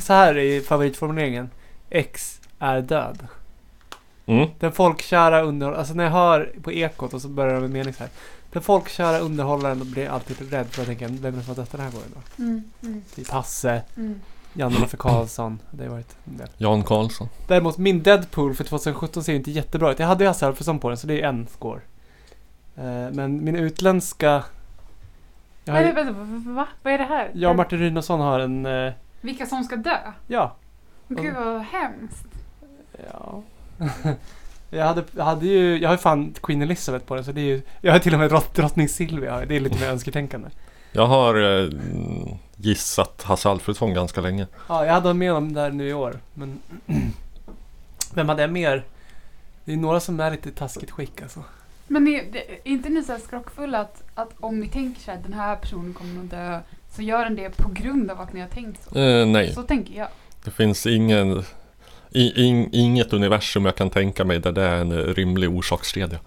så här i favoritformuleringen. X är död. Mm. Den folkkära underhållaren, alltså när jag hör på Ekot och så börjar det med mening så här. Den folkkära underhållaren blir alltid rädd för att tänka, vem är det som har dött den här gången då? Mm, mm, Typ Hasse, mm. Janne-Loffe Karlsson. Det har varit en del. Jan Karlsson. Däremot min Deadpool för 2017 ser ju inte jättebra ut. Jag hade ju Hasse Alfredson på den så det är en score. Eh, men min utländska... Jag Vad har, är det, vänta, va- va? Vad är det här? jag och Martin Rynnesson har en... eh, Vilka som ska dö? ja. Gud vad hemskt. Ja. jag, hade, jag hade ju... Jag har ju fan Queen Elizabeth på den så det är ju... Jag har till och med drott, drottning Silvia. Det är lite mer önsketänkande. Jag har eh, mm, gissat Hasse Alfredson ganska länge. Ja, jag hade med dem där nu i år. Men... Vem hade jag mer? Det är några som är lite taskigt skick alltså. Men är, det- är inte ni så här skrockfulla att, att om ni tänker så här, den här personen kommer nog dö, så gör den det på grund av att ni har tänkt så? Eh, nej, Så tänker jag. det finns ingen, i, in, inget universum jag kan tänka mig där det är en rimlig orsakskedja.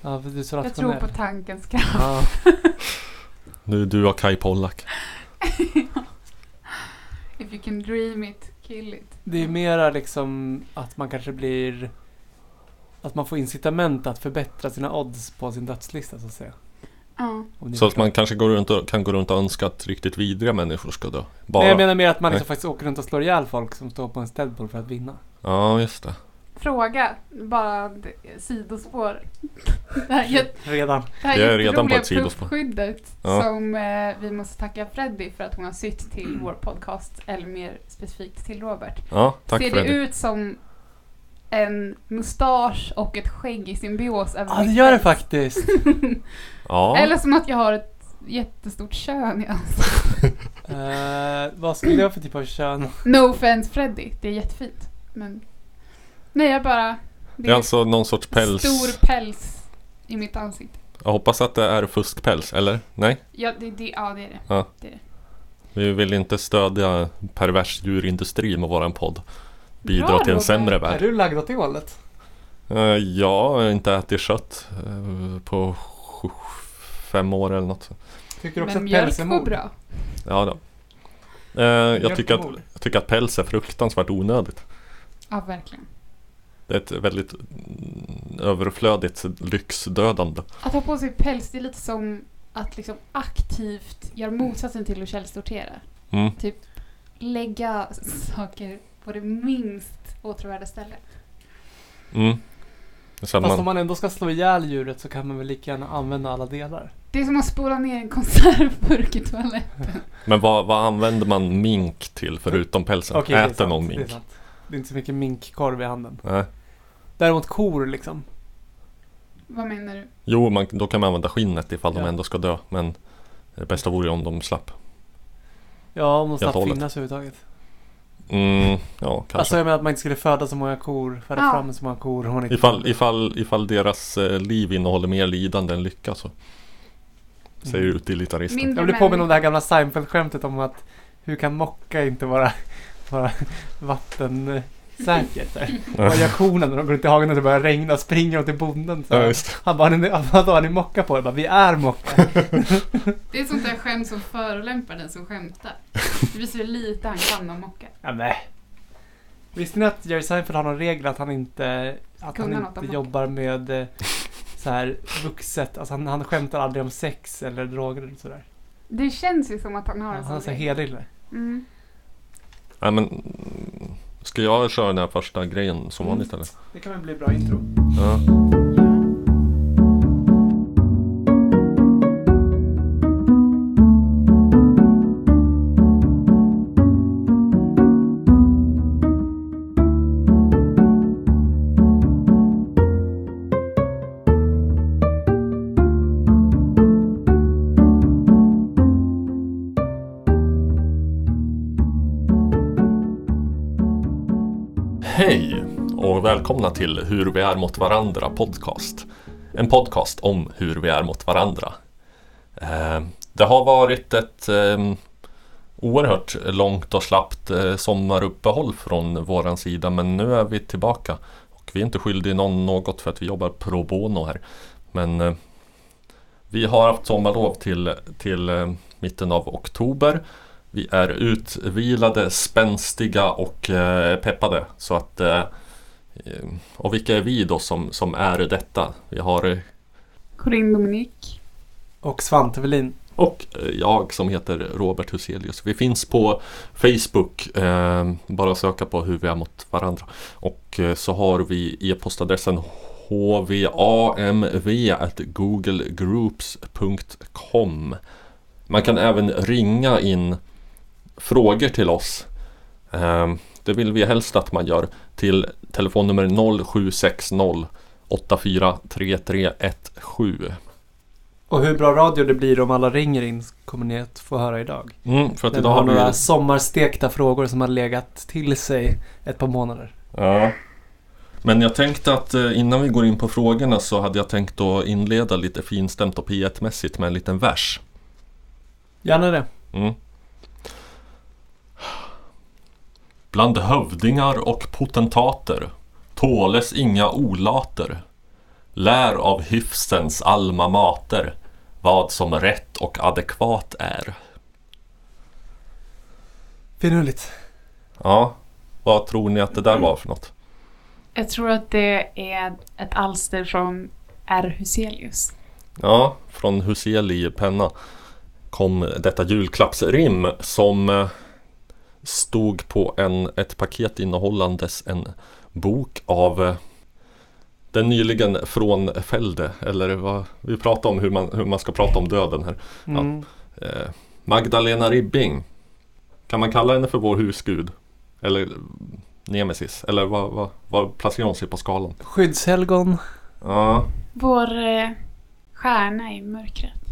Ja, för du är så Jag tror på tankens kraft. Ja. Nu du och Kai Pollak. If you can dream it, kill it. Det är mera liksom att man kanske blir... Att man får incitament att förbättra sina odds på sin dödslista så att säga. Ni Så att man kanske går runt och, kan gå runt och önska att riktigt vidriga människor ska dö. Bara. Nej, jag menar mer att man liksom faktiskt åker runt och slår ihjäl folk som står på en Deadpool för att vinna. Ja, just det. Fråga, bara sidospår. Det här, jät- Redan. det här är redan på ett sidospår. puffskyddet Ja. som eh, vi måste tacka Freddy för att hon har sytt till Mm. vår podcast, eller mer specifikt till Robert. Ja, tack Ser det det. ut som en mustasch och ett skägg i symbios över Ja, det mitt gör det faktiskt. Ja, Eller som att jag har ett jättestort kön i ansiktet. Eh, vad skulle jag för typ av kön? No offense Freddy, det är jättefint. Men nej, jag bara... det är alltså någon sorts päls. Stor päls i mitt ansikte. Jag hoppas att det är fuskpäls, eller? Nej? Ja, det, det, ja, det är det. Ja. det, är det. Vi vill inte stödja pervers djurindustri med våran podd. Bidra Bra, till en sämre Är värld. du lagd åt det hållet? Eh, jag har inte ätit kött eh, på fem år eller något. Tycker du också Men att mjölk päls är går mord? bra. Ja då. Eh, jag, Mjölk tycker är att, jag tycker att päls är fruktansvärt onödigt. Ja, verkligen. Det är ett väldigt mm, överflödigt lyxdödande. Att ha på sig päls, det är lite som att liksom aktivt göra motsatsen till att källsortera. Mm. Lägga saker på det minst åtråvärda stället. Mm. Fast om man, man ändå ska slå ihjäl djuret så kan man väl lika gärna använda alla delar? Det är som att spola ner en konservburk i toaletten. men vad, vad använder man mink till förutom pälsen? Är Äter sant, någon Det är, mink? det är inte så mycket minkkorv i handen. Nej. Däremot kor liksom. Vad menar du? Jo, man, då kan man använda skinnet ifall de Ja. ändå ska dö. Men det bästa vore ju om de slapp. Ja, om de slapp finnas överhuvudtaget. Mm, ja, kanske. Alltså jag menar att man inte skulle föda så många kor, föda Ja. fram så många kor. Man inte Ifall, ifall, ifall deras eh, liv innehåller mer lidande än lycka så säger Mm. utilitaristen. Mindre Jag blir påminn om det här gamla Seinfeld-skämtet om att hur kan mocka inte vara, vara vattensäkert? Gör korna när de går ut i hagen och det börjar regna och springer de till bonden? Så Ja. Han bara, "Ni- vadå har ni mocka på? Jag bara, vi är mocka. Det är sånt där skämt som förolämpar den som skämtar. Det visar hur lite han kan om mocka. ja, nej. Visste ni att Jerry Seinfeld har någon regel att han inte, att han inte mocka. jobbar med eh, så här vuxet, alltså han, han skämtar aldrig om sex eller droger eller sådär. Det känns ju som att han har Han en har sån så här regel. helylle. Mm. Nej, men Ska jag köra den här första grejen som Mm. vanligt eller? Det kan väl bli bra intro. Ja. Välkomna till Hur vi är mot varandra podcast. En podcast om hur vi är mot varandra. Eh, det har varit ett eh, oerhört långt och slappt eh, sommaruppehåll från våran sida men nu är vi tillbaka. Och vi är inte skyldiga någon något för att vi jobbar pro bono här. Men vi har haft sommarlov till, till mitten av oktober. Vi är utvilade, spänstiga och eh, peppade. Så att, eh, och vilka är vi då som, som är detta? Vi har eh, Corinne Dominik. Och Svante Welin. och eh, jag som heter Robert Huselius. Vi finns på Facebook. Eh, bara söka på hur vi är mot varandra. Och eh, så har vi e-postadressen hvamv.googlegroups.com Man kan även ringa in frågor till oss. Eh, det vill vi helst att man gör till telefonnummer 0760 843317. Och hur bra radio det blir om alla ringer in kommer ni att få höra idag. Mm, för att När idag har några sommarstekta frågor som har legat till sig ett par månader. Ja. Men jag tänkte att eh, innan vi går in på frågorna så hade jag tänkt att inleda lite finstämt och P1-mässigt med en liten vers. Gärna det. Mm. Bland hövdingar och potentater tåles inga olater. Lär av hyfsens alma mater vad som rätt och adekvat är. Finurligt. Ja, vad tror ni att det där var för något? Jag tror att det är ett alster från R. Huselius. Ja, från Huseli penna kom detta julklappsrim som eh, stod på en, ett paket innehållandes en bok av eh, den nyligen frånfällde, eller vad vi pratar om hur man, hur man ska prata om döden här. Mm. Eh, Magdalena Ribbing. Kan man kalla henne för vår husgud? Eller Nemesis? Eller vad, vad, vad placerar hon sig på skalan? Skyddshelgon. Ja, Vår eh, stjärna i mörkret.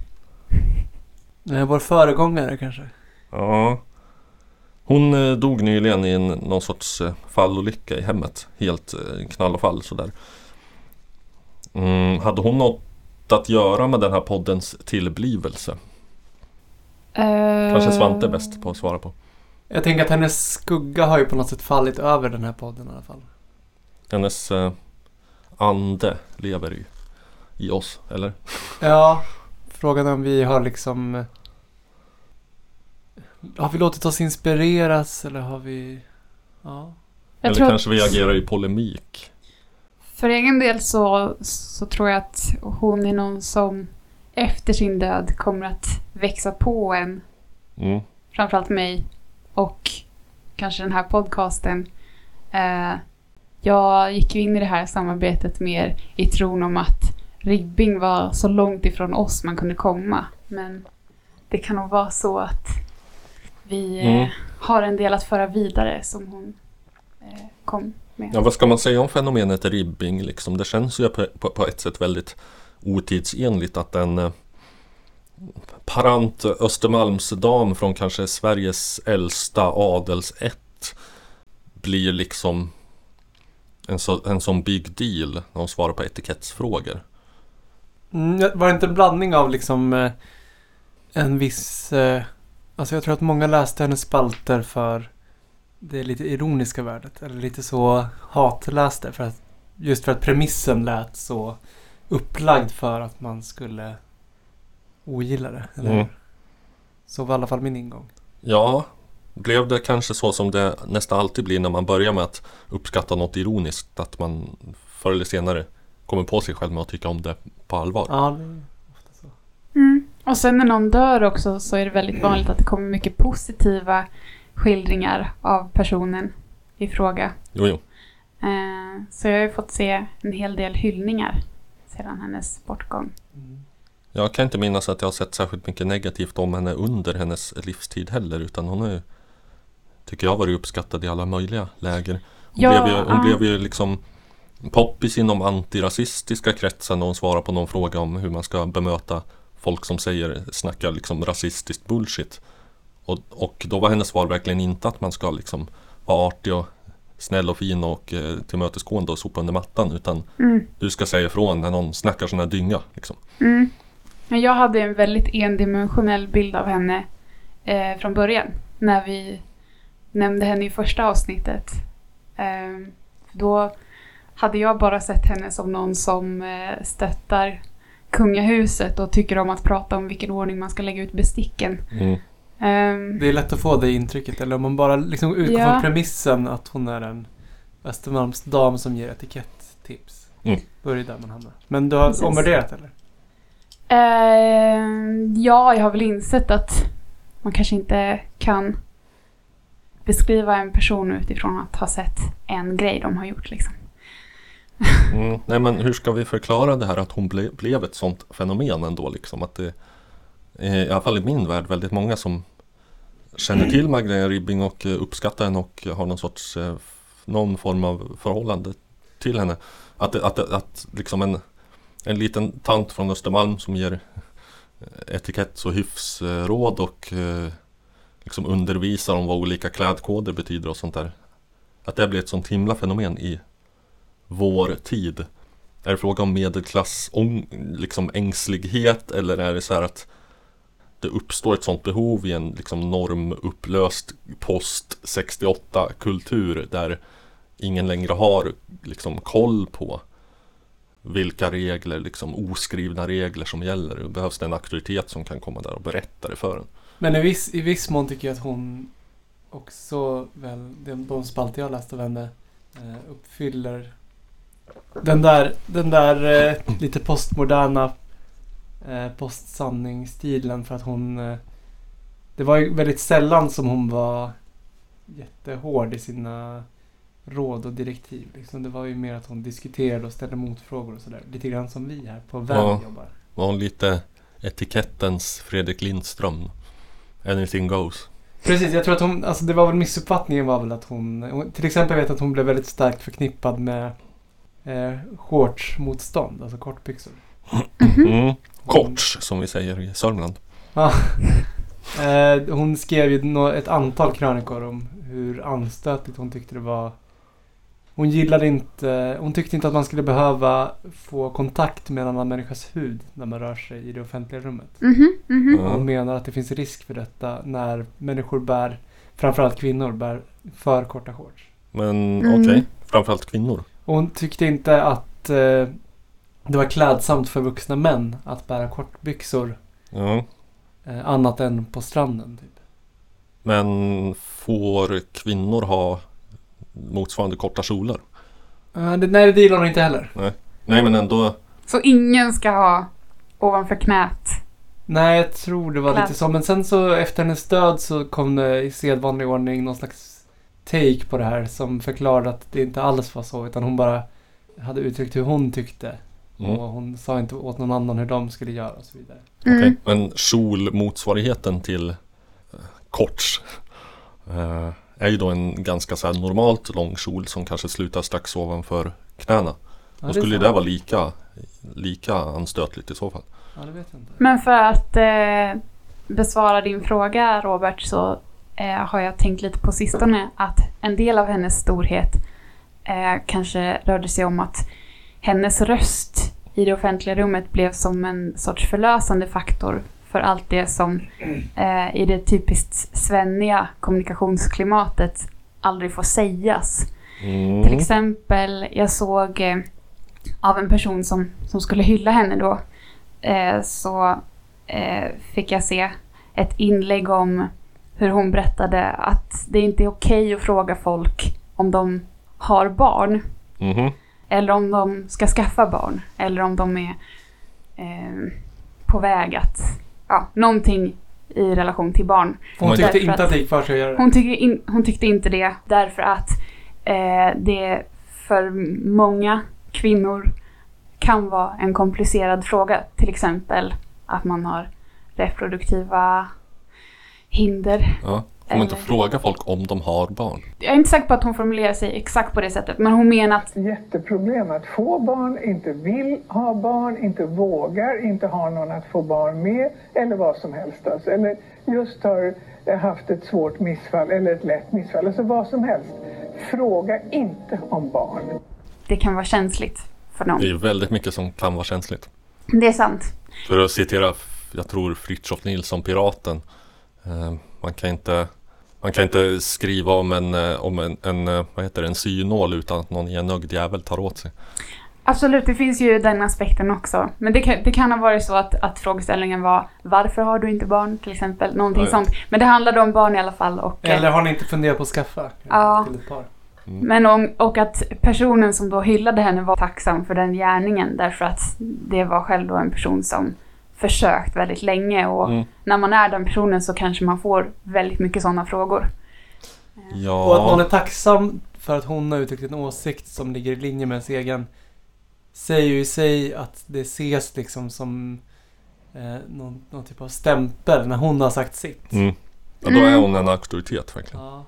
Vår föregångare kanske. Ja. Hon eh, dog nyligen i en, någon sorts eh, fallolycka i hemmet. Helt eh, knall och fall sådär. Mm, hade hon något att göra med den här poddens tillblivelse? Kanske Svante är bäst på att svara på. Jag tänker att hennes skugga har ju på något sätt fallit över den här podden i alla fall. Hennes eh, ande lever i, i oss, eller? Ja, frågan är om vi har liksom... Har vi låtit oss inspireras eller har vi... Ja. Jag eller kanske att- vi agerar i polemik? För egen del så, så tror jag att hon är någon som efter sin död kommer att växa på en. Mm. Framförallt mig och kanske den här podcasten. Eh, jag gick ju in i det här samarbetet mer i tron om att Ribbing var så långt ifrån oss man kunde komma. Men det kan nog vara så att vi eh, Mm. har en del att föra vidare som hon eh, kom med. Ja, vad ska man säga om fenomenet ribbing liksom? Det känns ju på, på, på ett sätt väldigt otidsenligt att en eh, parant Östermalmsdam från kanske Sveriges äldsta adelsätt blir liksom en, så, en sån big deal när hon svarar på etikettsfrågor. Mm, var det inte en blandning av liksom eh, en viss... Alltså jag tror att många läste hennes spalter för det lite ironiska värdet. Eller lite så hatläste. För att, just för att premissen lät så upplagd för att man skulle ogilla det. Eller? Mm. Så var i alla fall min ingång. Ja, blev det kanske så som det nästan alltid blir när man börjar med att uppskatta något ironiskt att man förr eller senare kommer på sig själv med att tycka om det på allvar. Ja, det är ofta så. Mm. Och sen när någon dör också så är det väldigt vanligt att det kommer mycket positiva skildringar av personen i fråga. Jo, jo. Eh, så jag har ju fått se en hel del hyllningar sedan hennes bortgång. Mm. Jag kan inte minnas att jag har sett särskilt mycket negativt om henne under hennes livstid heller utan hon ju Tycker jag varit uppskattad i alla möjliga läger. Hon, Ja, blev, ju, hon ja. blev ju liksom poppis inom antirasistiska kretsar när hon svarar på någon fråga om hur man ska bemöta folk som säger, snackar liksom rasistiskt bullshit. Och, och då var hennes svar verkligen inte att man ska liksom vara artig och snäll och fin och eh, tillmötesgående och sopa under mattan utan Mm. du ska säga ifrån när någon snackar sån här dynga. Liksom. Mm. Men jag hade en väldigt endimensionell bild av henne eh, från början. När vi nämnde henne i första avsnittet. Eh, då hade jag bara sett henne som någon som eh, stöttar kungahuset och tycker om att prata om vilken ordning man ska lägga ut besticken. Mm. Ehm, Det är lätt att få det intrycket. Eller om man bara liksom utgår Ja. från premissen att hon är en Östermalmsdam som ger etikettips. Mm. Då är det där man hamnar. Men du har Precis. omvärderat eller? ehm, ja, jag har väl insett att man kanske inte kan beskriva en person utifrån att ha sett en grej de har gjort. Liksom. Mm. Nej men hur ska vi förklara det här att hon ble, blev ett sånt fenomen ändå liksom? Att det i alla fall i min värld väldigt många som känner till Magdalena Ribbing och eh, uppskattar henne och har någon sorts eh, någon form av förhållande till henne. Att, att, att, att liksom en, en liten tant från Östermalm som ger etikett och hyfsråd och eh, liksom undervisar om vad olika klädkoder betyder och sånt där. Att det blir ett sånt himla fenomen i vår tid? Är det fråga om medelklass liksom ängslighet eller är det så här att det uppstår ett sånt behov i en liksom normupplöst post 68 kultur där ingen längre har liksom koll på vilka regler, liksom oskrivna regler som gäller. Det behövs det en auktoritet som kan komma där och berätta det för en. Men i viss, i viss mån tycker jag att hon också väl, de, spalter jag läst av henne eh, uppfyller den där, den där eh, lite postmoderna eh, postsanningsstilen för att hon eh, Det var ju väldigt sällan som hon var jättehård i sina råd och direktiv. Liksom. Det var ju mer att hon diskuterade och ställde motfrågor och sådär. Lite grann som vi här på VAM Ja. jobbar. Var hon lite etikettens Fredrik Lindström? Anything goes. Precis, jag tror att hon, alltså det var väl missuppfattningen var väl att hon, hon till exempel vet jag att hon blev väldigt starkt förknippad med eh, shortsmotstånd, alltså kortbyxor. Mm. Korts som vi säger i Sörmland. Ja. Eh, hon skrev ju ett antal krönikor om hur anstötligt hon tyckte det var. Hon gillade inte, hon tyckte inte att man skulle behöva få kontakt med en annan människas hud när man rör sig i det offentliga rummet. Mhm, mhm. Ja. Hon menar att det finns risk för detta när människor bär, framförallt kvinnor, bär för korta shorts. Men Mm. okej, framförallt kvinnor. Och hon tyckte inte att eh, det var klädsamt för vuxna män att bära kortbyxor Ja. eh, annat än på stranden. Typ. Men får kvinnor ha motsvarande korta kjolar? Eh, det, nej, det gillar hon inte heller. Nej men ändå. Så ingen ska ha ovanför knät. Nej, jag tror det var Kläd. lite så. Men sen så efter hennes död så kom det i sedvanlig ordning någon slags take på det här som förklarade att det inte alls var så. Utan hon bara hade uttryckt hur hon tyckte. Mm. Och hon sa inte åt någon annan hur de skulle göra och så vidare. Mm. Okej. Men kjolmotsvarigheten till eh, korts eh, är ju då en ganska så här normalt lång kjol som kanske slutar strax ovanför knäna. Ja, Då skulle det vara lika, lika anstötligt i så fall. Ja, det vet jag inte. Men för att eh, besvara din fråga Robert så eh, har jag tänkt lite på sistone att en del av hennes storhet eh, kanske rörde sig om att hennes röst i det offentliga rummet blev som en sorts förlösande faktor för allt det som eh, i det typiskt svenniga kommunikationsklimatet aldrig får sägas. Mm. Till exempel, jag såg eh, av en person som, som skulle hylla henne då, eh, så eh, fick jag se ett inlägg om hur hon berättade att det inte är okej att fråga folk om de har barn, Mhm. eller om de ska skaffa barn, eller om de är eh, på väg att, ja, någonting i relation till barn. Hon Därför tyckte att- inte att det gick för sig att göra det. Hon tyckte, in, hon tyckte inte det därför att eh, det för många kvinnor kan vara en komplicerad fråga. Till exempel att man har reproduktiva hinder. Ja. Får man inte Eller- fråga folk om de har barn? Jag är inte säker på att hon formulerar sig exakt på det sättet, men hon menar att jätteproblem att få barn, inte vill ha barn, inte vågar, inte har någon att få barn med eller vad som helst. Alltså. Eller just har eh, haft ett svårt missfall eller ett lätt missfall. Alltså vad som helst. Fråga inte om barn. det kan vara känsligt för någon. Det är väldigt mycket som kan vara känsligt. Det är sant. För att citera, jag tror Fritiof Nilsson, Piraten. Eh, man, kan inte, man kan inte skriva om en, eh, om en, en, eh, vad heter det, en synål utan att någon enögd jävel tar åt sig. Absolut, det finns ju den aspekten också. Men det kan, det kan ha varit så att, att frågeställningen var varför har du inte barn till exempel? Någonting Nej. sånt. Men det handlade om barn i alla fall. Och, Eller har ni inte funderat på att skaffa? Ja. Till ett par? Men om, och att personen som då hyllade henne var tacksam för den gärningen därför att det var själv då en person som försökt väldigt länge och Mm. när man är den personen så kanske man får väldigt mycket sådana frågor. Och att Ja, är tacksam för att hon har uttryckt en åsikt som ligger i linje med ens egen säger ju i sig att det ses liksom som eh, någon, någon typ av stämpel när hon har sagt sitt. mm. ja då är hon en auktoritet verkligen. Ja.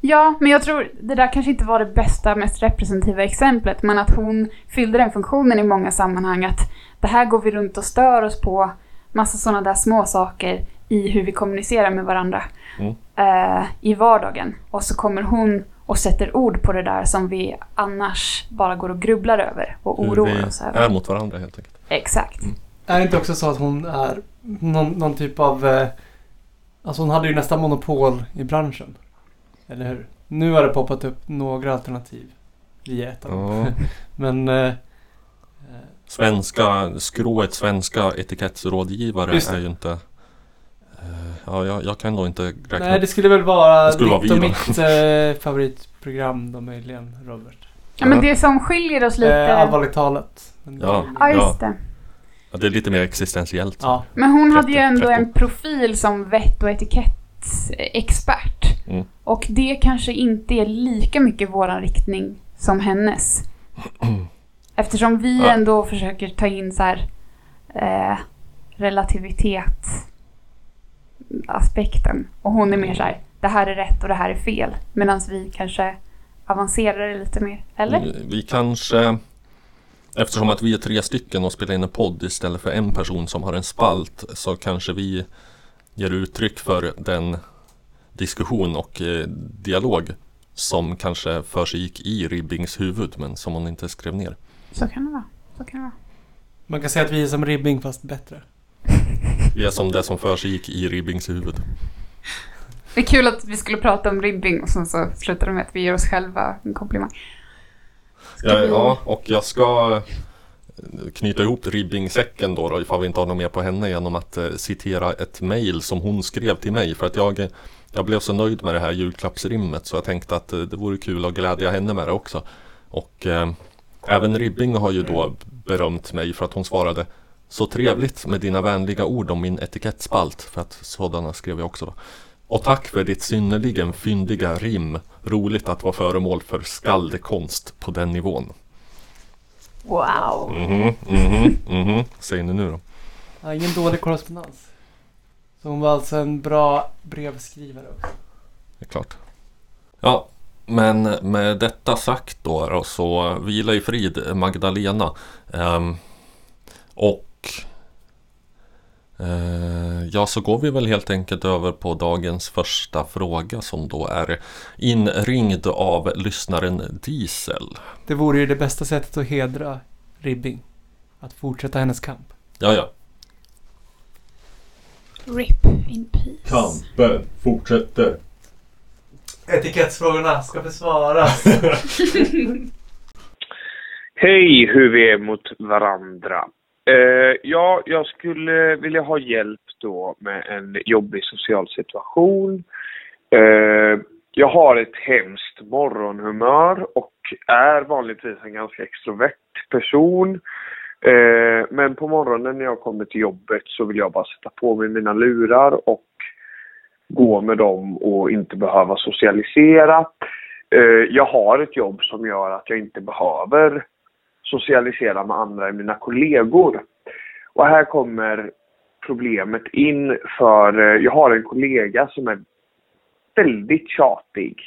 Ja, men jag tror det där kanske inte var det bästa, mest representativa exemplet, men att hon fyllde den funktionen i många sammanhang att det här går vi runt och stör oss på, massa sådana där små saker i hur vi kommunicerar med varandra Mm. eh, i vardagen. Och så kommer hon och sätter ord på det där som vi annars bara går och grubblar över och Hur oroar vi oss är över. mot varandra helt enkelt. Exakt. Är det inte också så att hon är någon, någon typ av... Eh, alltså hon hade ju nästan monopol i branschen. Eller hur? Nu har det poppat upp några alternativ. Vi är ett av dem. Ja. Men... Eh, eh, Svenska, skrået svenska etikettsrådgivare är ju inte... eh, Ja, jag, jag kan nog inte räkna nej, det skulle väl vara Det skulle vara ditt och mitt eh, favoritprogram då möjligen, Robert. Ja, men det som skiljer oss lite... Eh, allvarligt talat. Ja. Ja, just det. Ja, det är lite mer existentiellt. Ja. Men hon hade ju 13, ändå 13. en profil som vett och etikettexpert. Mm. Och det kanske inte är lika mycket våran riktning som hennes. Eftersom vi Ja. ändå försöker ta in så här eh, relativitet aspekten. Och hon är mer så här, det här är rätt och det här är fel. Medan vi kanske avancerar det lite mer. Eller? Vi- Vi kanske... Eftersom att vi är tre stycken och spelar in en podd istället för en person som har en spalt så kanske vi ger uttryck för den diskussion och eh, dialog som kanske för sig gick i Ribbings huvud men som hon inte skrev ner. Så kan det vara. Så kan det vara. Man kan säga att vi är som Ribbing fast bättre. Vi är som det som för sig gick i Ribbings huvud. Det är kul att vi skulle prata om ribbing och sen så slutar det med att vi ger oss själva en komplimang. Ja, ja, och jag ska knyta ihop ribbingsäcken då, då ifall vi inte har något mer på henne genom att eh, citera ett mejl som hon skrev till mig för att jag, eh, jag blev så nöjd med det här julklappsrimmet så jag tänkte att eh, det vore kul att glädja henne med det också. Och eh, även Ribbing har ju då berömt mig för att hon svarade Så trevligt med dina vänliga ord om min etikettspalt för att sådana skrev jag också då. Och tack för ditt synnerligen fyndiga rim. Roligt att vara föremål för skaldekonst på den nivån. Wow! Mhm, mhm, mhm. Säger ni nu då? Ja, ingen dålig korrespondens. Så hon var alltså en bra brevskrivare också. Det är klart. Ja, men med detta sagt då, då så vila i frid Magdalena. Ehm, och ja, så går vi väl helt enkelt över på dagens första fråga som då är inringd av lyssnaren Diesel. Det vore ju det bästa sättet att hedra Ribbing. Att fortsätta hennes kamp. Ja, ja. RIP in peace. Kampen fortsätter. Etikettsfrågorna ska besvaras. Hej, hur vi är mot varandra. Eh, ja, jag skulle vilja ha hjälp då med en jobbig social situation. Eh, jag har ett hemskt morgonhumör och är vanligtvis en ganska extrovert person. Eh, men på morgonen när jag kommer till jobbet så vill jag bara sätta på mig mina lurar och gå med dem och inte behöva socialisera. Eh, jag har ett jobb som gör att jag inte behöver socialisera med andra än mina kollegor. Och här kommer problemet in för eh, jag har en kollega som är väldigt tjatig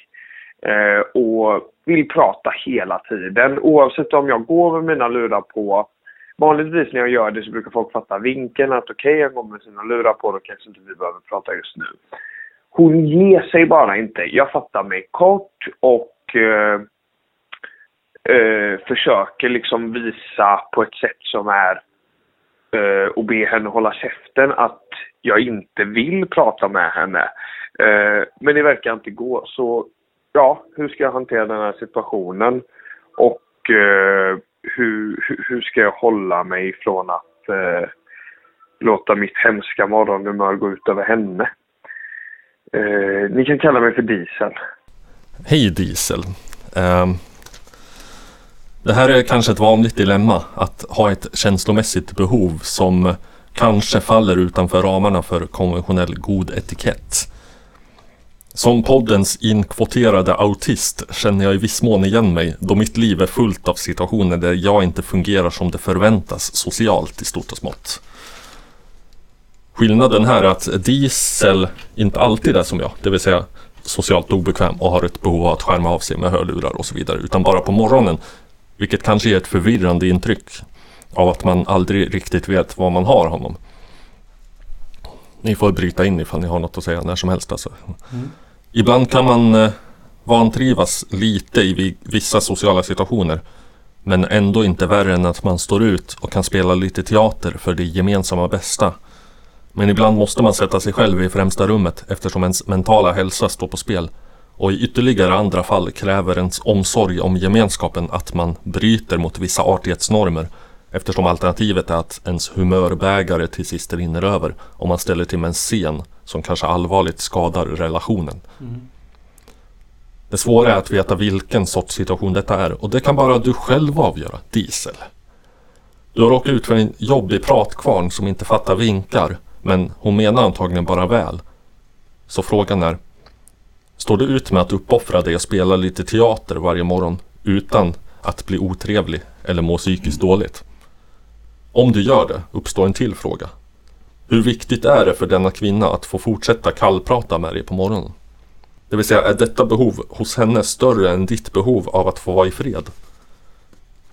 eh, och vill prata hela tiden oavsett om jag går med mina lurar på. Vanligtvis när jag gör det så brukar folk fatta vinkeln att okej, jag går med sina lurar på, då kanske inte vi behöver prata just nu. Hon ger sig bara inte. Jag fattar mig kort och eh, eh, försöker liksom visa på ett sätt som är eh, och be henne hålla käften att jag inte vill prata med henne. Eh, men det verkar inte gå. Så ja, hur ska jag hantera den här situationen? Och eh, hur, hur- ska jag hålla mig från att eh, låta mitt hemska morgonhumör gå ut över henne. Eh, ni kan kalla mig för Diesel. Hej Diesel. Ehm, det här är kanske ett vanligt dilemma att ha ett känslomässigt behov som kanske faller utanför ramarna för konventionell god etikett. Som poddens inkvoterade autist känner jag i viss mån igen mig då mitt liv är fullt av situationer där jag inte fungerar som det förväntas socialt i stort och smått. Skillnaden här är att Diesel inte alltid är som jag, det vill säga socialt obekväm och har ett behov av att skärma av sig med hörlurar och så vidare, utan bara på morgonen. Vilket kanske ger ett förvirrande intryck av att man aldrig riktigt vet var man har honom. Ni får bryta in ifall ni har något att säga när som helst alltså. Ibland kan man eh, vantrivas lite i vi- vissa sociala situationer. Men ändå inte värre än att man står ut och kan spela lite teater för det gemensamma bästa. Men ibland måste man sätta sig själv i främsta rummet eftersom ens mentala hälsa står på spel. Och i ytterligare andra fall kräver ens omsorg om gemenskapen att man bryter mot vissa artighetsnormer eftersom alternativet är att ens humörbägare till sist rinner över om man ställer till med en scen som kanske allvarligt skadar relationen. Det svåra är att veta vilken sorts situation detta är och det kan bara du själv avgöra, Diesel. Du har råkat ut för en jobbig pratkvarn som inte fattar vinkar men hon menar antagligen bara väl. Så frågan är Står du ut med att uppoffra dig och spela lite teater varje morgon utan att bli otrevlig eller må psykiskt dåligt? Om du gör det uppstår en till fråga. Hur viktigt är det för denna kvinna att få fortsätta kallprata med dig på morgonen? Det vill säga, är detta behov hos henne större än ditt behov av att få vara i fred?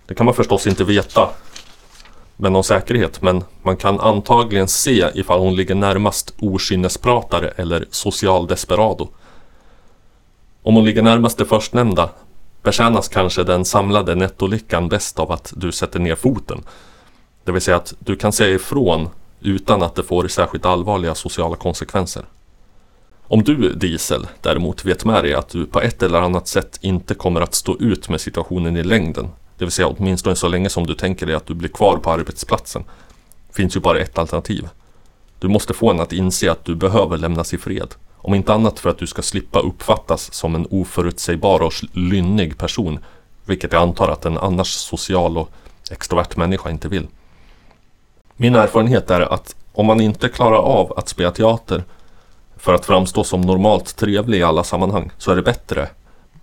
Det kan man förstås inte veta med någon säkerhet, men man kan antagligen se ifall hon ligger närmast okynnespratare eller social desperado. Om hon ligger närmast det förstnämnda betjänas kanske den samlade nettolyckan bäst av att du sätter ner foten. Det vill säga att du kan säga ifrån utan att det får särskilt allvarliga sociala konsekvenser. Om du, Diesel, däremot vet med dig att du på ett eller annat sätt inte kommer att stå ut med situationen i längden, det vill säga åtminstone så länge som du tänker dig att du blir kvar på arbetsplatsen, finns ju bara ett alternativ. Du måste få henne att inse att du behöver lämnas i fred. Om inte annat för att du ska slippa uppfattas som en oförutsägbar och lynnig person, vilket jag antar att en annars social och extrovert människa inte vill. Min erfarenhet är att om man inte klarar av att spela teater för att framstå som normalt trevlig i alla sammanhang så är det bättre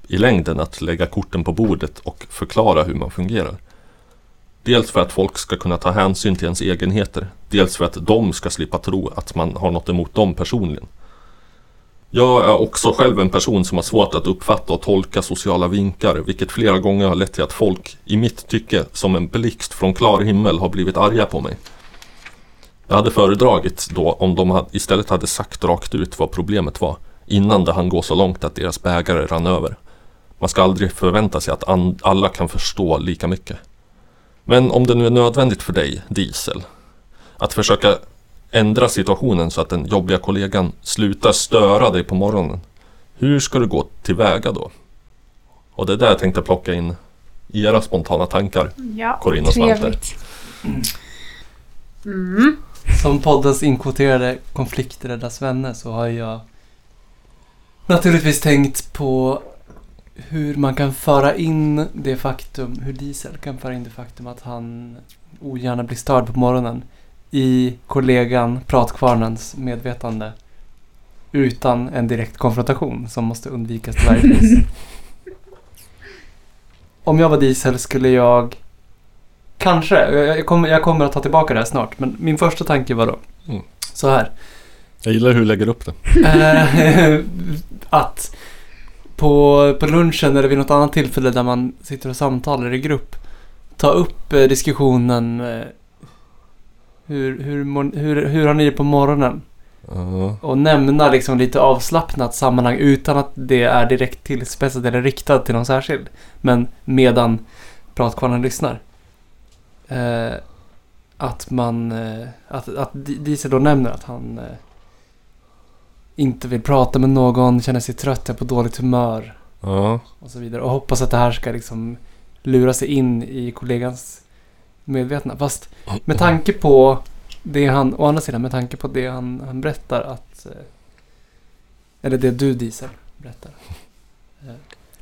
i längden att lägga korten på bordet och förklara hur man fungerar. Dels för att folk ska kunna ta hänsyn till ens egenheter, dels för att de ska slippa tro att man har något emot dem personligen. Jag är också själv en person som har svårt att uppfatta och tolka sociala vinkar, vilket flera gånger har lett till att folk, i mitt tycke, som en blixt från klar himmel har blivit arga på mig. Jag hade föredragit då om de istället hade sagt rakt ut vad problemet var, innan det hann gå så långt att deras bägare rann över. Man ska aldrig förvänta sig att alla kan förstå lika mycket. Men om det nu är nödvändigt för dig, Diesel, att försöka ändra situationen så att den jobbiga kollegan slutar störa dig på morgonen. Hur ska du gå tillväga då? Och det är där jag tänkte plocka in era spontana tankar. Ja, Corinna och Svante. Mm. Som poddens inkvoterade konflikträddas vänner så har jag naturligtvis tänkt på hur man kan föra in det faktum, hur Diesel kan föra in det faktum att han ogärna blir störd på morgonen i kollegan, pratkvarnens medvetande utan en direkt konfrontation som måste undvikas till varje pris. Om jag var Diesel skulle jag Kanske. Jag kommer, jag kommer att ta tillbaka det här snart. Men min första tanke var då Mm. så här. Jag gillar hur du lägger upp det. Att på, på lunchen eller vid något annat tillfälle där man sitter och samtalar i grupp ta upp eh, diskussionen eh, hur, hur, hur, hur har ni det på morgonen? Ja. Och nämna liksom lite avslappnat sammanhang utan att det är direkt tillspetsat eller riktat till någon särskild. Men medan pratkvarnen lyssnar. Eh, att man, eh, att, att Di- Diesel då nämner att han eh, inte vill prata med någon, känner sig trött, är på dåligt humör ja. och så vidare. Och hoppas att det här ska liksom lura sig in i kollegans medvetna. Fast med tanke på det han, å andra sidan med tanke på det han, han berättar att, eh, eller det du Diesel berättar.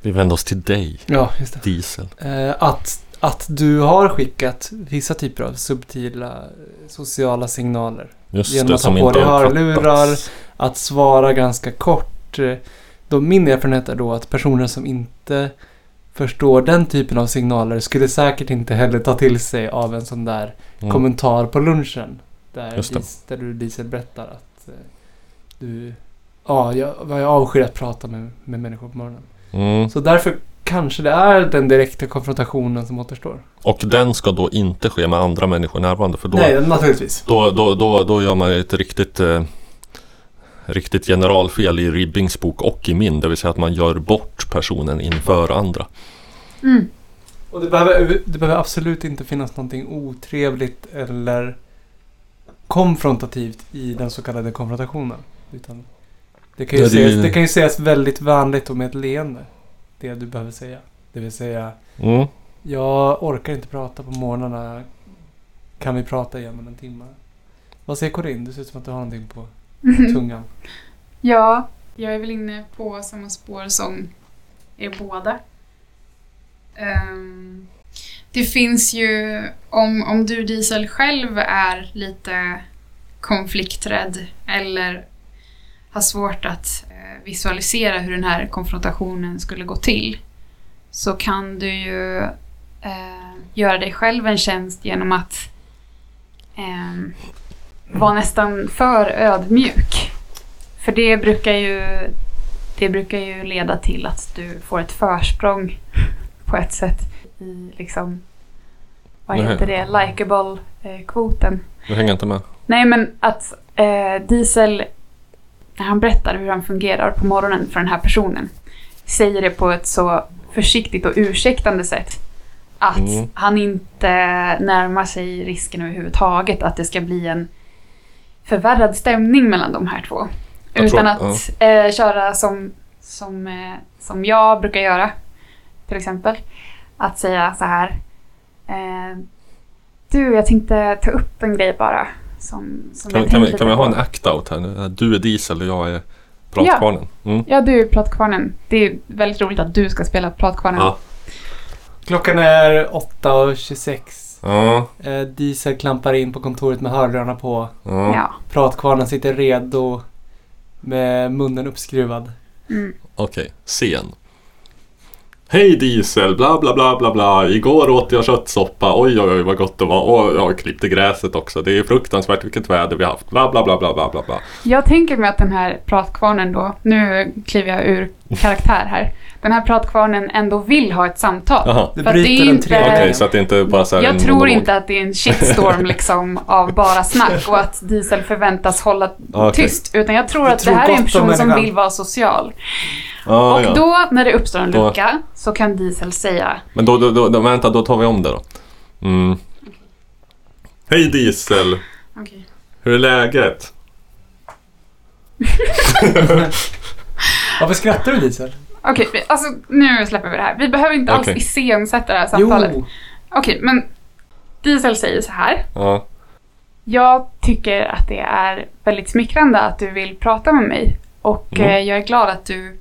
Vi vänder oss till dig, Ja, just det. Diesel. Eh, att, att du har skickat vissa typer av subtila eh, sociala signaler. Just Genom det, att som ha på dig hörlurar. Att svara ganska kort. eh, Då min erfarenhet är då att personer som inte förstår den typen av signaler skulle säkert inte heller ta till sig av en sån där Mm. kommentar på lunchen. Där, där du Diesel berättar att eh, du... Ja, jag, jag avskyr att prata med, med människor på morgonen. Mm. Så därför kanske det är den direkta konfrontationen som återstår. Och den ska då inte ske med andra människor närvarande för då, Nej, naturligtvis. då, då, då, då gör man ett riktigt, eh, riktigt generalfel i Ribbings bok och i min. Det vill säga att man gör bort personen inför andra. Mm. Och det behöver, det behöver absolut inte finnas någonting otrevligt eller konfrontativt i den så kallade konfrontationen. Utan det kan ju, Ja, det- ses, det kan ju sägas väldigt vänligt och med ett leende. Det du behöver säga. Det vill säga, Mm. jag orkar inte prata på morgnarna. Kan vi prata igen om en timme? Vad säger Corinne? Det ser ut som att du har någonting på tungan. Ja, jag är väl inne på samma spår som er båda. Ehm, det finns ju, om, om du Diesel själv är lite konflikträdd eller har svårt att eh, visualisera hur den här konfrontationen skulle gå till så kan du ju eh, göra dig själv en tjänst genom att ehm, vara nästan för ödmjuk. För det brukar ju det brukar ju leda till att du får ett försprång på ett sätt i liksom vad heter det, likeable eh, kvoten. Du hänger inte med. Nej men att eh, Diesel när han berättar hur han fungerar på morgonen för den här personen säger det på ett så försiktigt och ursäktande sätt att Mm. han inte närmar sig risken överhuvudtaget att det ska bli en förvärrad stämning mellan de här två. Jag Utan tror- att eh, köra som, som, eh, som jag brukar göra. Till exempel. Att säga så här. Eh, du, jag tänkte ta upp en grej bara. Som, som Kan, jag kan, vi, kan vi ha en act-out här nu? Du är Diesel och jag är pratkvarnen. Mm. Ja, du är Pratkvarnen. Det är väldigt roligt att du ska spela Pratkvarnen. Ja. Klockan är 8.26. Ja, Eh, Diesel klampar in på kontoret med hörlurarna på. ja. Pratkvarnen sitter redo med munnen uppskruvad. Mm. Okej, scen. Hej Diesel, bla bla bla bla bla. Igår åt jag köttsoppa. Oj oj oj vad gott det var. Och jag klippte gräset också. Det är fruktansvärt vilket väder vi har haft. Bla bla bla bla bla bla. bla. Jag tänker mig att den här pratkvarnen då, nu kliver jag ur karaktär här. Den här pratkvarnen ändå vill ha ett samtal. Jaha. Det det är bryter inte- Okej, vägen. så att det inte bara så Jag tror monolog. inte att det är en shitstorm liksom av bara snack och att Diesel förväntas hålla Okej. tyst. Utan jag tror Du att tror det här är en person som vill vara social. Ja, och ja. då, när det uppstår en lucka, så kan Diesel säga Men då, då, då, då, vänta, då tar vi om det då. Mm. Hej Diesel, Okej. hur är läget? Varför skrattar du Diesel? Okej, vi- alltså nu släpper vi det här. Vi behöver inte alls Okej. iscensätta det här samtalet. Jo! Okej, men Diesel säger så här. Ja, Jag tycker att det är väldigt smickrande att du vill prata med mig. Och Mm. eh, jag är glad att du,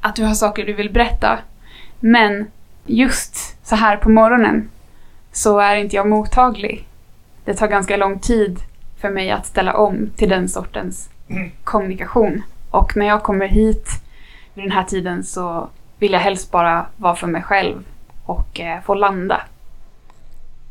att du har saker du vill berätta. Men just så här på morgonen så är inte jag mottaglig. Det tar ganska lång tid för mig att ställa om till den sortens kommunikation. Och när jag kommer hit vid den här tiden så vill jag helst bara vara för mig själv och eh, få landa.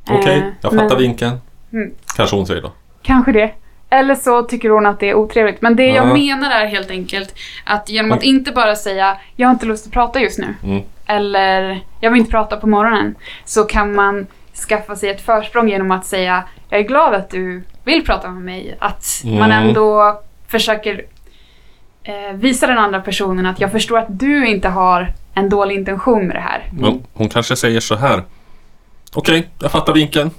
okej. Eh, jag fattar men- vinkeln. Mm. Kanske hon säger då. Kanske det. Eller så tycker hon att det är otrevligt. Men det jag Ja. menar är helt enkelt att genom att inte bara säga jag har inte lust att prata just nu. Mm. Eller jag vill inte prata på morgonen. Så kan man skaffa sig ett försprång genom att säga jag är glad att du vill prata med mig. Att man Mm. ändå försöker eh, visa den andra personen att jag förstår att du inte har en dålig intention med det här. Men hon kanske säger så här. Okej, jag fattar vinkeln.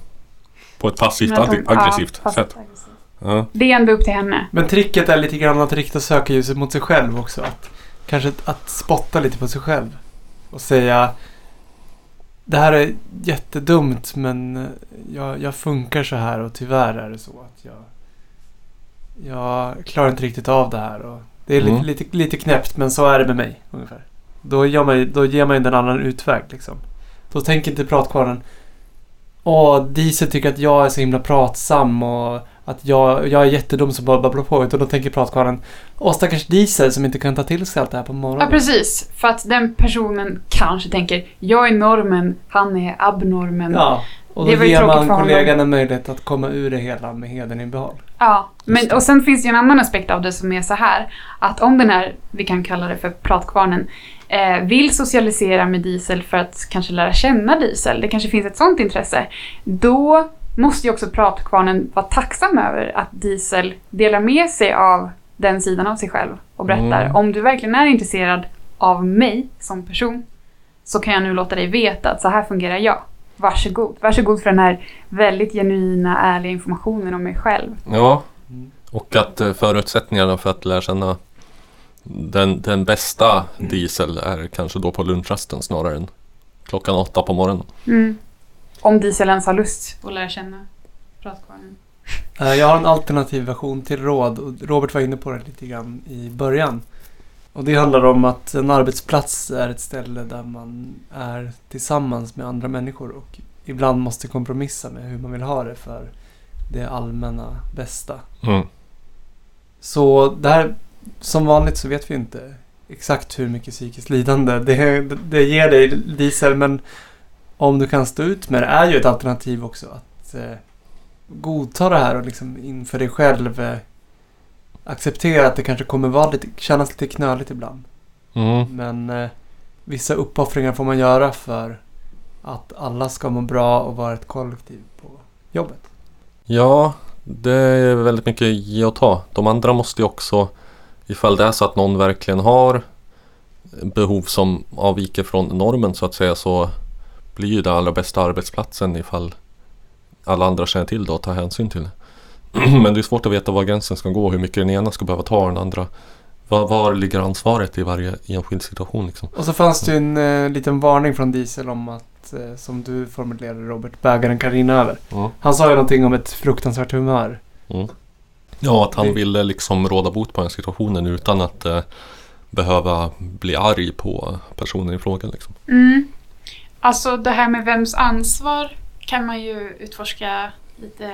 På ett passivt hon- ag- aggressivt ja, sätt. aggressivt. Ja. Det är ändå upp till henne. Men tricket är lite grann att rikta sökarljuset mot sig själv också. Att, kanske att- att spotta lite på sig själv. Och säga det här är jättedumt men eh, jag, jag funkar så här och tyvärr är det så att jag, jag klarar inte riktigt av det här. Och det är Mm. lite, lite, lite knäppt men så är det med mig ungefär. Då, gör man, då ger man ju den annan utväg liksom. Då tänker inte pratkvarnen Åh, Diesel tycker att jag är så himla pratsam och att jag, jag är jättedum som bara babblar på. Utan då tänker pratkvarnen Åh, stackars Diesel som inte kan ta till sig allt det här på morgonen. Ja, precis. För att den personen kanske tänker, jag är normen, han är abnormen. Ja, och Det då var ju ger man kollegan en möjlighet att komma ur det hela med hedern i behåll. Ja, men, det. och sen finns det ju en annan aspekt av det som är så här. Att om den här, vi kan kalla det för pratkvarnen, eh, vill socialisera med Diesel för att kanske lära känna Diesel, det kanske finns ett sånt intresse, då måste ju också pratkvarnen vara tacksam över att Diesel delar med sig av den sidan av sig själv och berättar Mm. om du verkligen är intresserad av mig som person så kan jag nu låta dig veta att så här fungerar jag. Varsågod. Varsågod för den här väldigt genuina, ärliga informationen om mig själv. Ja, och att eh, förutsättningarna för att lära känna den, den bästa diesel är kanske då på lunchrasten snarare än klockan åtta på morgonen. Mm. Om Diesel ens har lust att lära känna pratkvarnen. Eh, Jag har en alternativ version till råd och Robert var inne på det lite grann i början. Och det handlar om att en arbetsplats är ett ställe där man är tillsammans med andra människor och ibland måste kompromissa med hur man vill ha det för det allmänna bästa. Mm. Så det här, som vanligt så vet vi inte exakt hur mycket psykiskt lidande det, det ger dig diesel men om du kan stå ut med det är ju ett alternativ också att eh, godta det här och liksom inför dig själv eh, acceptera att det kanske kommer vara lite, kännas lite knöligt ibland. Mm. Men eh, vissa uppoffringar får man göra för att alla ska må bra och vara ett kollektiv på jobbet. Ja, det är väldigt mycket ge och ta. De andra måste ju också, ifall det är så att någon verkligen har behov som avviker från normen så att säga så blir ju det allra bästa arbetsplatsen ifall alla andra känner till det och tar hänsyn till det. Men det är svårt att veta var gränsen ska gå, hur mycket den ena ska behöva ta och den andra. Var, var ligger ansvaret i varje enskild situation liksom? Och så fanns det ju en eh, liten varning från Diesel om att, eh, som du formulerade Robert, bägaren kan rinna över. Mm. Han sa ju någonting om ett fruktansvärt humör. Mm. Ja, att han Det- ville liksom råda bot på den situationen utan att eh, behöva bli arg på personen i fråga. Liksom. Mm. Alltså det här med vems ansvar kan man ju utforska lite,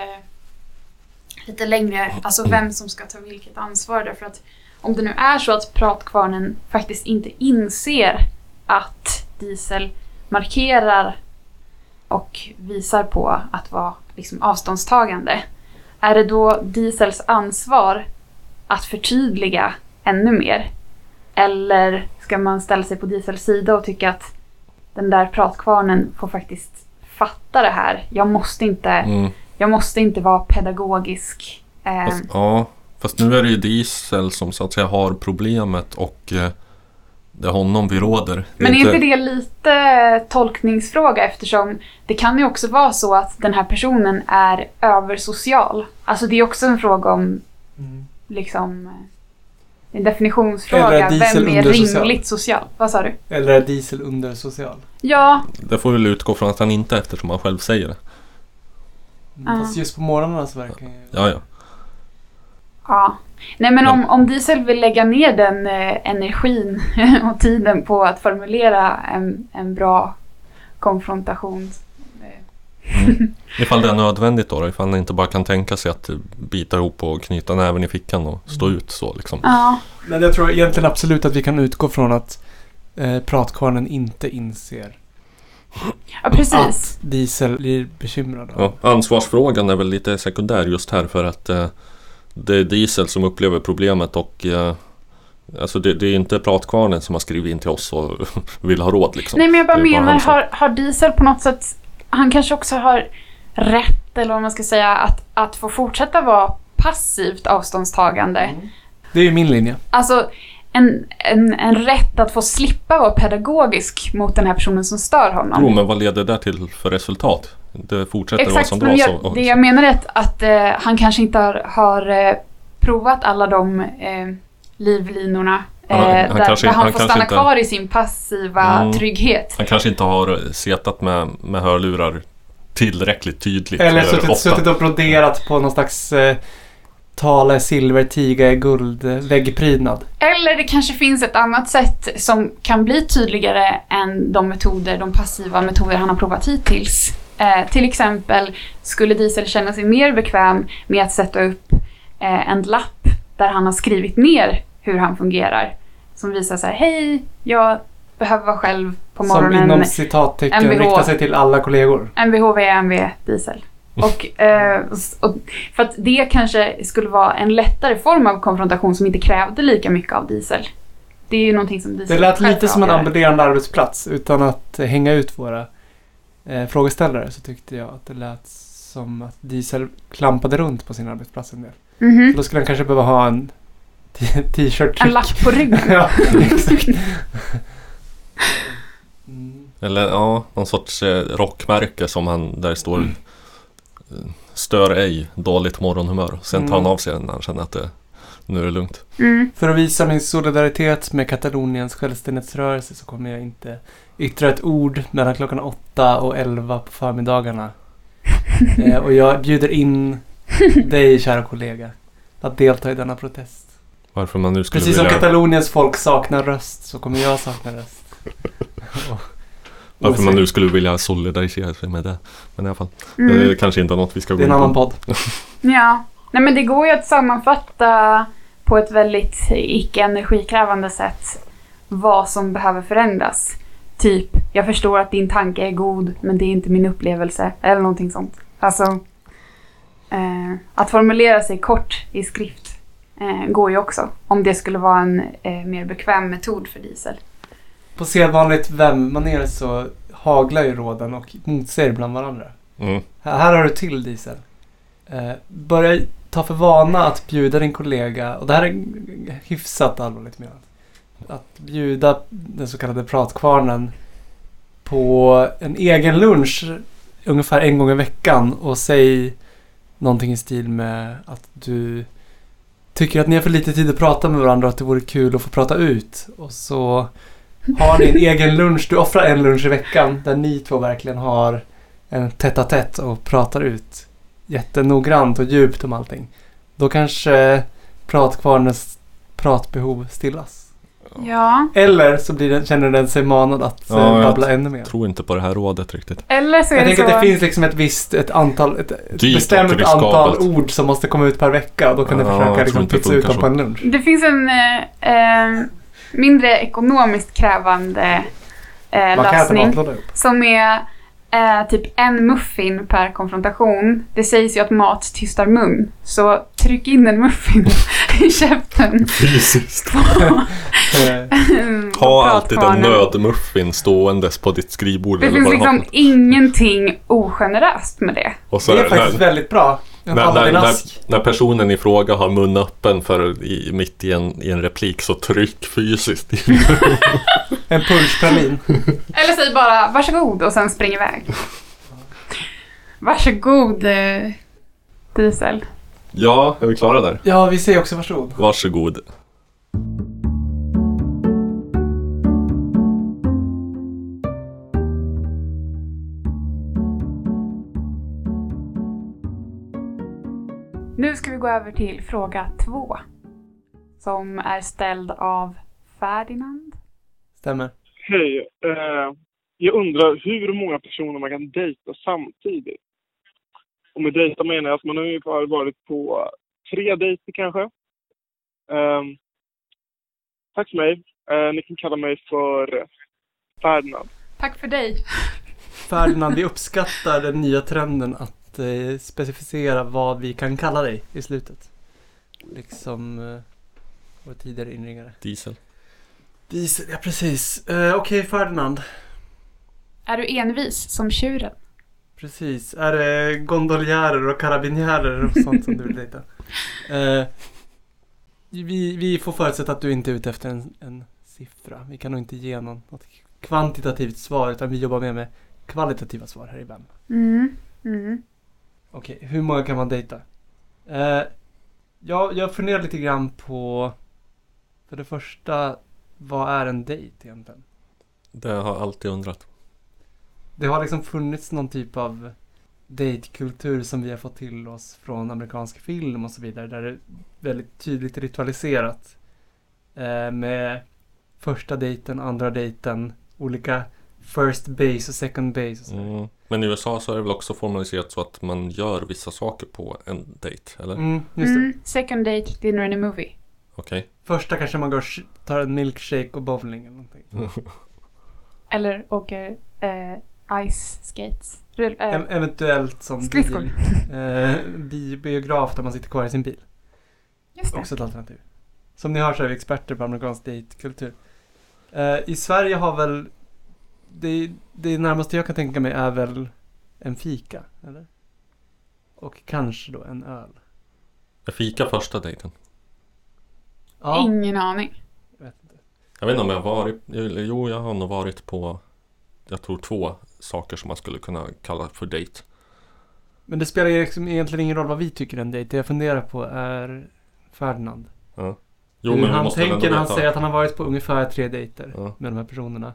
lite längre. Alltså vem som ska ta vilket ansvar. Därför att om det nu är så att pratkvarnen faktiskt inte inser att Diesel markerar och visar på att vara liksom avståndstagande. Är det då Diesels ansvar att förtydliga ännu mer? Eller ska man ställa sig på Diesels sida och tycka att den där pratkvarnen får faktiskt fatta det här. Jag måste inte, Mm jag måste inte vara pedagogisk. Eh, Fast, ja, fast nu är det ju Diesel som så att säga har problemet och eh, det är honom vi råder. Det men är inte det lite tolkningsfråga eftersom det kan ju också vara så att den här personen är översocial. Alltså det är också en fråga om liksom eh, en Eller definitionsfråga. är Diesel Vem är rimligt social? Vad sa du? Eller är Diesel undersocial? Ja, Det får vi väl utgå från att han inte eftersom han själv säger det. Ja. Fast just på morgnarna så verkar ju... Ja, ja. Ja. Nej men om, om Diesel vill lägga ner den eh, energin och tiden på att formulera en, en bra konfrontation. eh, Mm. Ifall det är nödvändigt då, då, ifall han inte bara kan tänka sig att bita ihop och knyta näven i fickan och stå ut så liksom. Ja, Men jag tror egentligen absolut att vi kan utgå från att eh, pratkvarnen inte inser ja precis. att Diesel blir bekymrad. av. Ja, ansvarsfrågan är väl lite sekundär just här för att eh, det är Diesel som upplever problemet och eh, Alltså det, det är inte pratkvarnen som har skrivit in till oss och vill ha råd liksom. Nej men jag bara menar, som- har, har Diesel på något sätt, han kanske också har rätt eller vad man ska säga, att, att få fortsätta vara passivt avståndstagande. Det är ju min linje. Alltså en, en, en rätt att få slippa vara pedagogisk mot den här personen som stör honom. Jo men vad leder det till för resultat? Det fortsätter vara Exakt, som men bra jag, så. det jag menar är att, att eh, han kanske inte har, har eh, provat alla de eh, livlinorna Eh, Han- han där, kanske- där han, han får kanske stanna inte- kvar i sin passiva Mm. trygghet. Han kanske inte har setat med, med hörlurar tillräckligt tydligt. Eller suttit, ofta. suttit och broderat på någon slags eh, tale, silver, tiga, guld, eh, väggprydnad. Eller det kanske finns ett annat sätt som kan bli tydligare än de metoder, de passiva metoder han har provat hittills. Eh, till exempel skulle Diesel känna sig mer bekväm med att sätta upp eh, en lapp där han har skrivit ner hur han fungerar. Som visar så här, hej, jag behöver vara själv på Som morgonen. inom citattecken MBH. riktar sig till alla kollegor. MVH, VMV, diesel. Och, eh, och för att det kanske skulle vara en lättare form av konfrontation som inte krävde lika mycket av diesel. Det är ju någonting som diesel Det lät lite som en ambulerande arbetsplats. Utan att hänga ut våra eh, frågeställare så tyckte jag att det lät som att Diesel klampade runt på sin arbetsplats en del. Mhm. Så då skulle han kanske behöva ha en t-shirt En lapp på ryggen. ja, exakt. Mm. Eller ja, någon sorts eh, rockmärke som han, där det står eh, Stör ej, dåligt morgonhumör. Sen tar han Mm. av sig den när han känner att det, nu är det lugnt. Mm. För att visa min solidaritet med Kataloniens självständighetsrörelse så kommer jag inte yttra ett ord mellan klockan 8 och 11 på förmiddagarna. eh, och jag bjuder in dig, kära kollega, att delta i denna protest. Varför man nu skulle Precis som vilja... Kataloniens folk saknar röst så kommer jag sakna röst. Varför man nu skulle vilja solidarisera sig med det. Men i alla fall, det Mm. är kanske inte något vi ska gå Det är en in annan på. podd. Ja. Nej men det går ju att sammanfatta på ett väldigt icke-energikrävande sätt vad som behöver förändras. Typ, jag förstår att din tanke är god men det är inte min upplevelse. Eller någonting sånt. Alltså, eh, att formulera sig kort i skrift eh, går ju också. Om det skulle vara en eh, mer bekväm metod för diesel. På sedvanligt vem-manér så haglar ju råden och motsäger bland varandra. Mm. Här här har du till Diesel. Eh, börja ta för vana att bjuda din kollega, och det här är hyfsat allvarligt menat. Att bjuda den så kallade pratkvarnen på en egen lunch ungefär en gång i veckan och säg någonting i stil med att du tycker att ni har för lite tid att prata med varandra och att det vore kul att få prata ut. Och så har ni en egen lunch, du offrar en lunch i veckan där ni två verkligen har en tätt a tätt och pratar ut jättenoggrant och djupt om allting. Då kanske pratkvarnens pratbehov stillas. Ja. Eller så blir den, känner den sig manad att Ja, babbla ännu mer. Jag tror inte på det här rådet riktigt. Eller så är Jag det tänker så... att det finns liksom ett visst ett antal, ett, ett bestämt antal ord som måste komma ut per vecka. Och då kan du Ja, jag försöka liksom pytsa ut dem på en lunch. Det finns en eh, eh, mindre ekonomiskt krävande eh, kan äta lösning matlåda ihop. som är eh, typ en muffin per konfrontation. Det sägs ju att mat tystar mun, så tryck in en muffin i käften. Fysiskt. Eh, Ha alltid en nödmuffin ståendes på ditt skrivbord. Det eller finns vad liksom ingenting ogeneröst med det. Och så Det är när, faktiskt väldigt bra. När, när, när, när personen i fråga har mun öppen för i, mitt i en, i en replik så tryck fysiskt. En punschpralin. Eller säg bara varsågod och sen spring iväg. Varsågod eh, Diesel. ja, är vi klara där? Ja, vi säger också varsågod. Varsågod. Nu ska vi gå över till fråga två. Som är ställd av Ferdinand. Stämmer. Hej. Eh, jag undrar hur många personer man kan dejta samtidigt. Och med dejta menar jag att man har varit på tre dejter kanske. Eh, tack för mig. Eh, ni kan kalla mig för Ferdinand. Tack för dig. Ferdinand, vi uppskattar den nya trenden att eh, specificera vad vi kan kalla dig i slutet. Liksom eh, vår tidigare inringare. Diesel. Diesel, ja precis. Eh, Okej Ferdinand. Är du envis som tjuren? Precis. Är det gondoljärer och karabinjärer och sånt som du vill dejta? Eh, vi, vi får förutsätta att du inte är ute efter en, en siffra. Vi kan nog inte ge någon, något kvantitativt svar utan vi jobbar mer med kvalitativa svar här i BAM. Mm. Mm. Okej, hur många kan man dejta? Eh, jag, jag funderar lite grann på För det första, vad är en dejt egentligen? Det har jag alltid undrat. Det har liksom funnits någon typ av datekultur som vi har fått till oss från amerikansk film och så vidare. Där det är väldigt tydligt ritualiserat. Eh, med första dejten, andra dejten, olika first base och second base och så. Mm. Men i USA så är det väl också formaliserat så att man gör vissa saker på en dejt, eller? Mm, just det. Mm, second date, dinner and a movie. Okej. Första kanske man går tar en milkshake och bowling eller någonting. Eller åker eh, ice skates. Rull, eh, Ev- eventuellt som Skridskor. bil, eh, bi- biograf där man sitter kvar i sin bil. just det. Också ett alternativ. Som ni hör så är vi experter på amerikansk datekultur. Eh, I Sverige har väl det, det närmaste jag kan tänka mig är väl en fika, eller? Och kanske då en öl. Jag fika första dejten. Ja, Ingen aning. jag vet inte. Jag vet inte om jag har varit, jo jag har nog varit på, jag tror två saker som man skulle kunna kalla för dejt. Men det spelar ju liksom egentligen ingen roll vad vi tycker är en dejt. Det jag funderar på är Ferdinand. Ja. Jo Hur men vi han måste väl tänker ändå när han veta. säger att han har varit på ungefär tre dejter Ja. med de här personerna.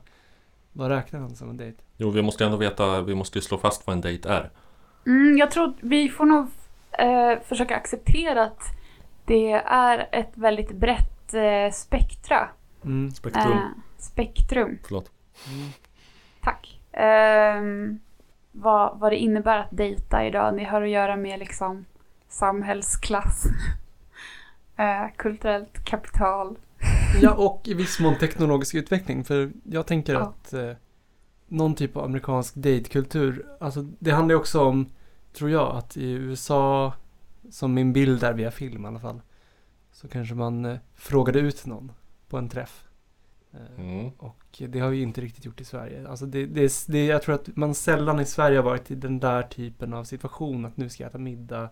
Vad räknar han som en dejt? Jo vi måste ändå veta, vi måste ju slå fast vad en dejt är. Mm, jag tror vi får nog eh, försöka acceptera att det är ett väldigt brett eh, spektra. Mm. Spektrum. Eh, spektrum, Förlåt. Mm. tack. Ehm, vad, vad det innebär att dejta idag. Det har att göra med liksom samhällsklass, eh, kulturellt kapital. Ja, och i viss mån teknologisk utveckling. För jag tänker Ja. att eh, någon typ av amerikansk datekultur, alltså det handlar ju också om, tror jag, att i USA, som min bild är via film i alla fall, så kanske man eh, frågade ut någon på en träff. Eh, Mm. Och det har vi inte riktigt gjort i Sverige. Alltså det, det, är- det, jag tror att man sällan i Sverige har varit i den där typen av situation. Att nu ska jag äta middag.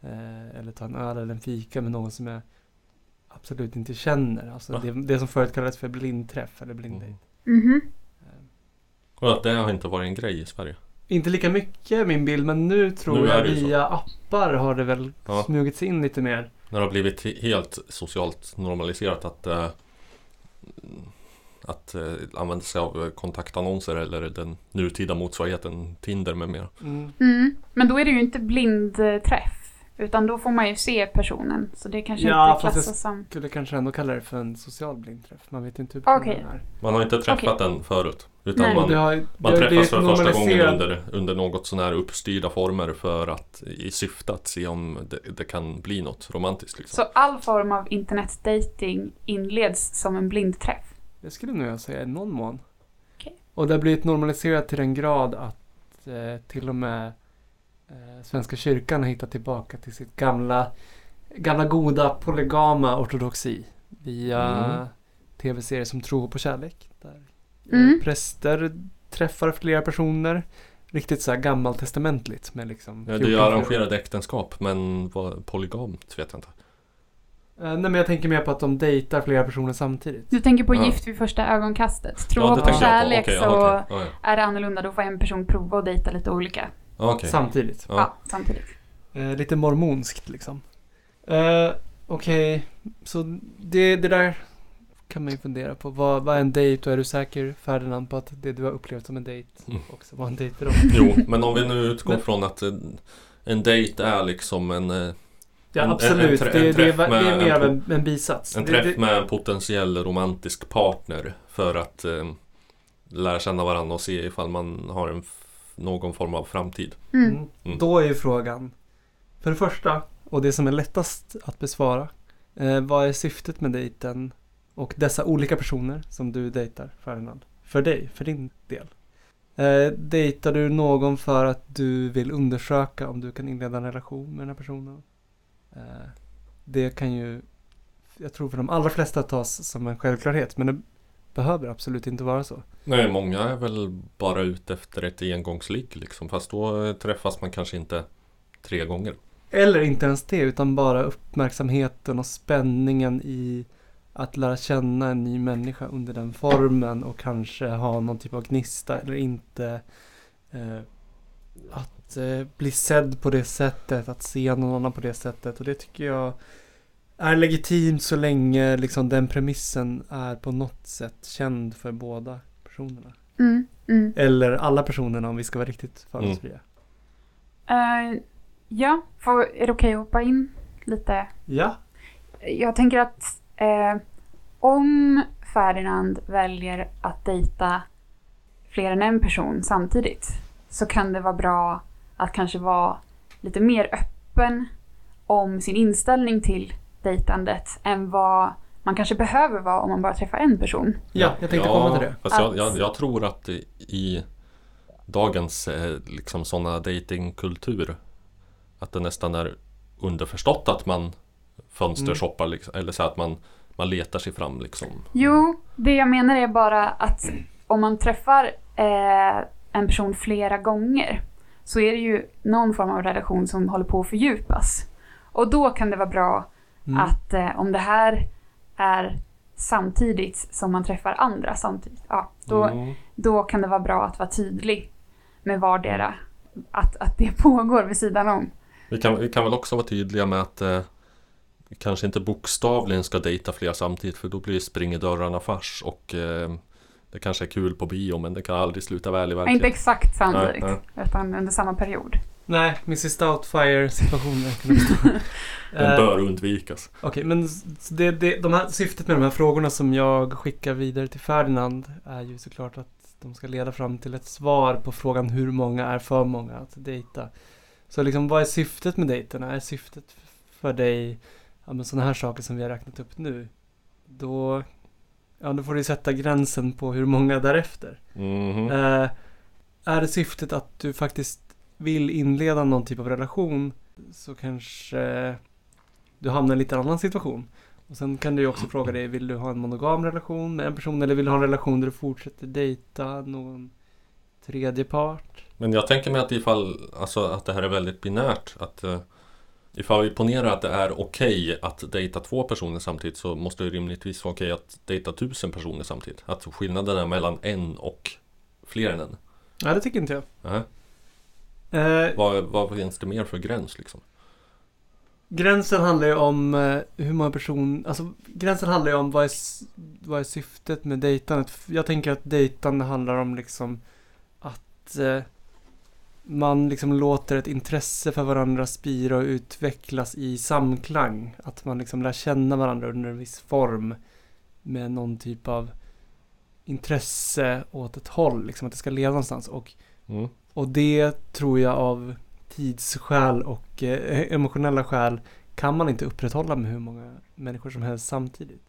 Eh, eller ta en öl eller en fika med någon som jag absolut inte känner. Alltså det, det som förut kallades för blindträff eller blinddejt. Mm. Mhm. Eh, Och att det har inte varit en grej i Sverige. inte lika mycket min bild, men nu tror Nu jag ju så. via appar har det väl Ja. smugits in lite mer. När det har blivit he- helt socialt normaliserat att eh, att eh, använda sig av kontaktannonser eller den nutida motsvarigheten Tinder med mera. Mm. Mm. Men då är det ju inte blindträff. Utan då får man ju se personen. Så det kanske Ja, inte klassas jag- som... Skulle kanske ändå kalla det för en social blindträff. Man vet inte hur personen är. Man har inte träffat den förut. Utan Nej. Man, det har, man det, det träffas för första gången under, under något sån här uppstyrda former för att i syfte att se om det, det kan bli något romantiskt liksom. Så all form av internetdating inleds som en blindträff. Det skulle nog jag säga i någon mån. Okej. Och det har blivit normaliserat till den grad att eh, till och med Svenska kyrkan har hittat tillbaka till sitt gamla, gamla goda polygama ortodoxi. Via Mm. tv-serier som Tro på kärlek. Där eh, Mm. präster träffar flera personer. Riktigt så här gammaltestamentligt med liksom Ja, det är ju 14 arrangerade äktenskap men vad, polygamt vet jag inte. Eh, nej men jag tänker mer på att de dejtar flera personer samtidigt. Du tänker på Ja. gift vid första ögonkastet. Tror ja, jag kärlek Okej, så ja, okej. Ja, ja. är det annorlunda. Då får en person prova att dejta lite olika. Okej. Samtidigt. Ja, Ja. samtidigt. Eh, lite mormonskt liksom. Eh, Okej, så det, det där kan man ju fundera på. Vad, vad är en dejt och är du säker Ferdinand på att det du har upplevt som en dejt Mm. också var en dejt för dem? Jo, men om vi nu utgår Men- från att en, en dejt är liksom en, eh, Ja En- absolut, en trä- det, en det, är, det är med mer en av en, en bisats. en Det- träff det, med en potentiell romantisk partner för att eh, lära känna varandra och se ifall man har en någon form av framtid. Mm. Mm. Mm. Då är ju frågan, för det första, och det som är lättast att besvara. Eh, vad är syftet med dejten och dessa olika personer som du dejtar Ferdinand? För dig, för din del. Eh, dejtar du någon för att du vill undersöka om du kan inleda en relation med den här personen? Eh, det kan ju, jag tror för de allra flesta tas som en självklarhet, men det behöver absolut inte vara så. Nej, många är väl bara ute efter ett engångsligg liksom. Fast då träffas man kanske inte tre gånger. Eller inte ens det, utan bara uppmärksamheten och spänningen i att lära känna en ny människa under den formen och kanske ha någon typ av gnista eller inte. Eh, att eh, bli sedd på det sättet, att se någon annan på det sättet och det tycker jag är legitimt så länge liksom den premissen är på något sätt känd för båda personerna. Mm, mm. Eller alla personerna om vi ska vara riktigt fördomsfria. Eh, ja, får, är det okej att hoppa in lite? Ja. Jag tänker att eh, om Ferdinand väljer att dejta fler än en person samtidigt så kan det vara bra att kanske vara lite mer öppen om sin inställning till dejtandet än vad man kanske behöver vara om man bara träffar en person. Ja, jag tänkte komma till det. Fast jag, jag, jag tror att i, dagens eh, liksom sådana datingkultur att det nästan är underförstått att man fönstershoppar liksom, eller så att man, man letar sig fram liksom. Jo, det jag menar är bara att om man träffar eh, en person flera gånger så är det ju någon form av relation som håller på att fördjupas. Och då kan det vara bra Mm. att eh, om det här är samtidigt som man träffar andra samtidigt, ja, då, Mm. då kan det vara bra att vara tydlig med vardera. Att, att det pågår vid sidan om. Vi, kan, vi kan väl också vara tydliga med att eh, vi kanske inte bokstavligen ska dejta flera samtidigt för då blir springer dörrarna fars och eh, det kanske är kul på bio men det kan aldrig sluta väl i Ja, Inte verkligheten. exakt samtidigt, Nej, utan under samma period. Nej, Mrs Doubtfire-situationen kan uppstå. Den Eh, bör undvikas. Okej, men s- det, det, de här, syftet med de här frågorna som jag skickar vidare till Ferdinand är ju såklart att de ska leda fram till ett svar på frågan hur många är för många att dejta. Så liksom vad är syftet med dejterna? Är syftet för dig ja, men sådana här saker som vi har räknat upp nu? Då, ja, då får du sätta gränsen på hur många därefter. Mhm. Eh, är syftet att du faktiskt vill inleda någon typ av relation så kanske du hamnar i en lite annan situation. Och sen kan du ju också fråga dig, vill du ha en monogam relation med en person eller vill du ha en relation där du fortsätter dejta någon tredje part? Men jag tänker mig att ifall alltså, att det här är väldigt binärt att eh, Ifall vi ponerar att det är okej att dejta två personer samtidigt så måste det rimligtvis vara okej att dejta tusen personer samtidigt. Att skillnaden är mellan en och fler än en. Nej, det tycker inte jag. Nähä. Eh, Vad, vad finns det mer för gräns liksom? gränsen handlar ju om eh, hur många personer, alltså gränsen handlar ju om vad är, vad är syftet med dejtandet. Jag tänker att dejtande handlar om liksom att eh, man liksom låter ett intresse för varandra spira och utvecklas i samklang. Att man liksom lär känna varandra under en viss form med någon typ av intresse åt ett håll, liksom att det ska leda någonstans. Och Mm. Och det tror jag av tidsskäl och eh, emotionella skäl kan man inte upprätthålla med hur många människor som helst samtidigt.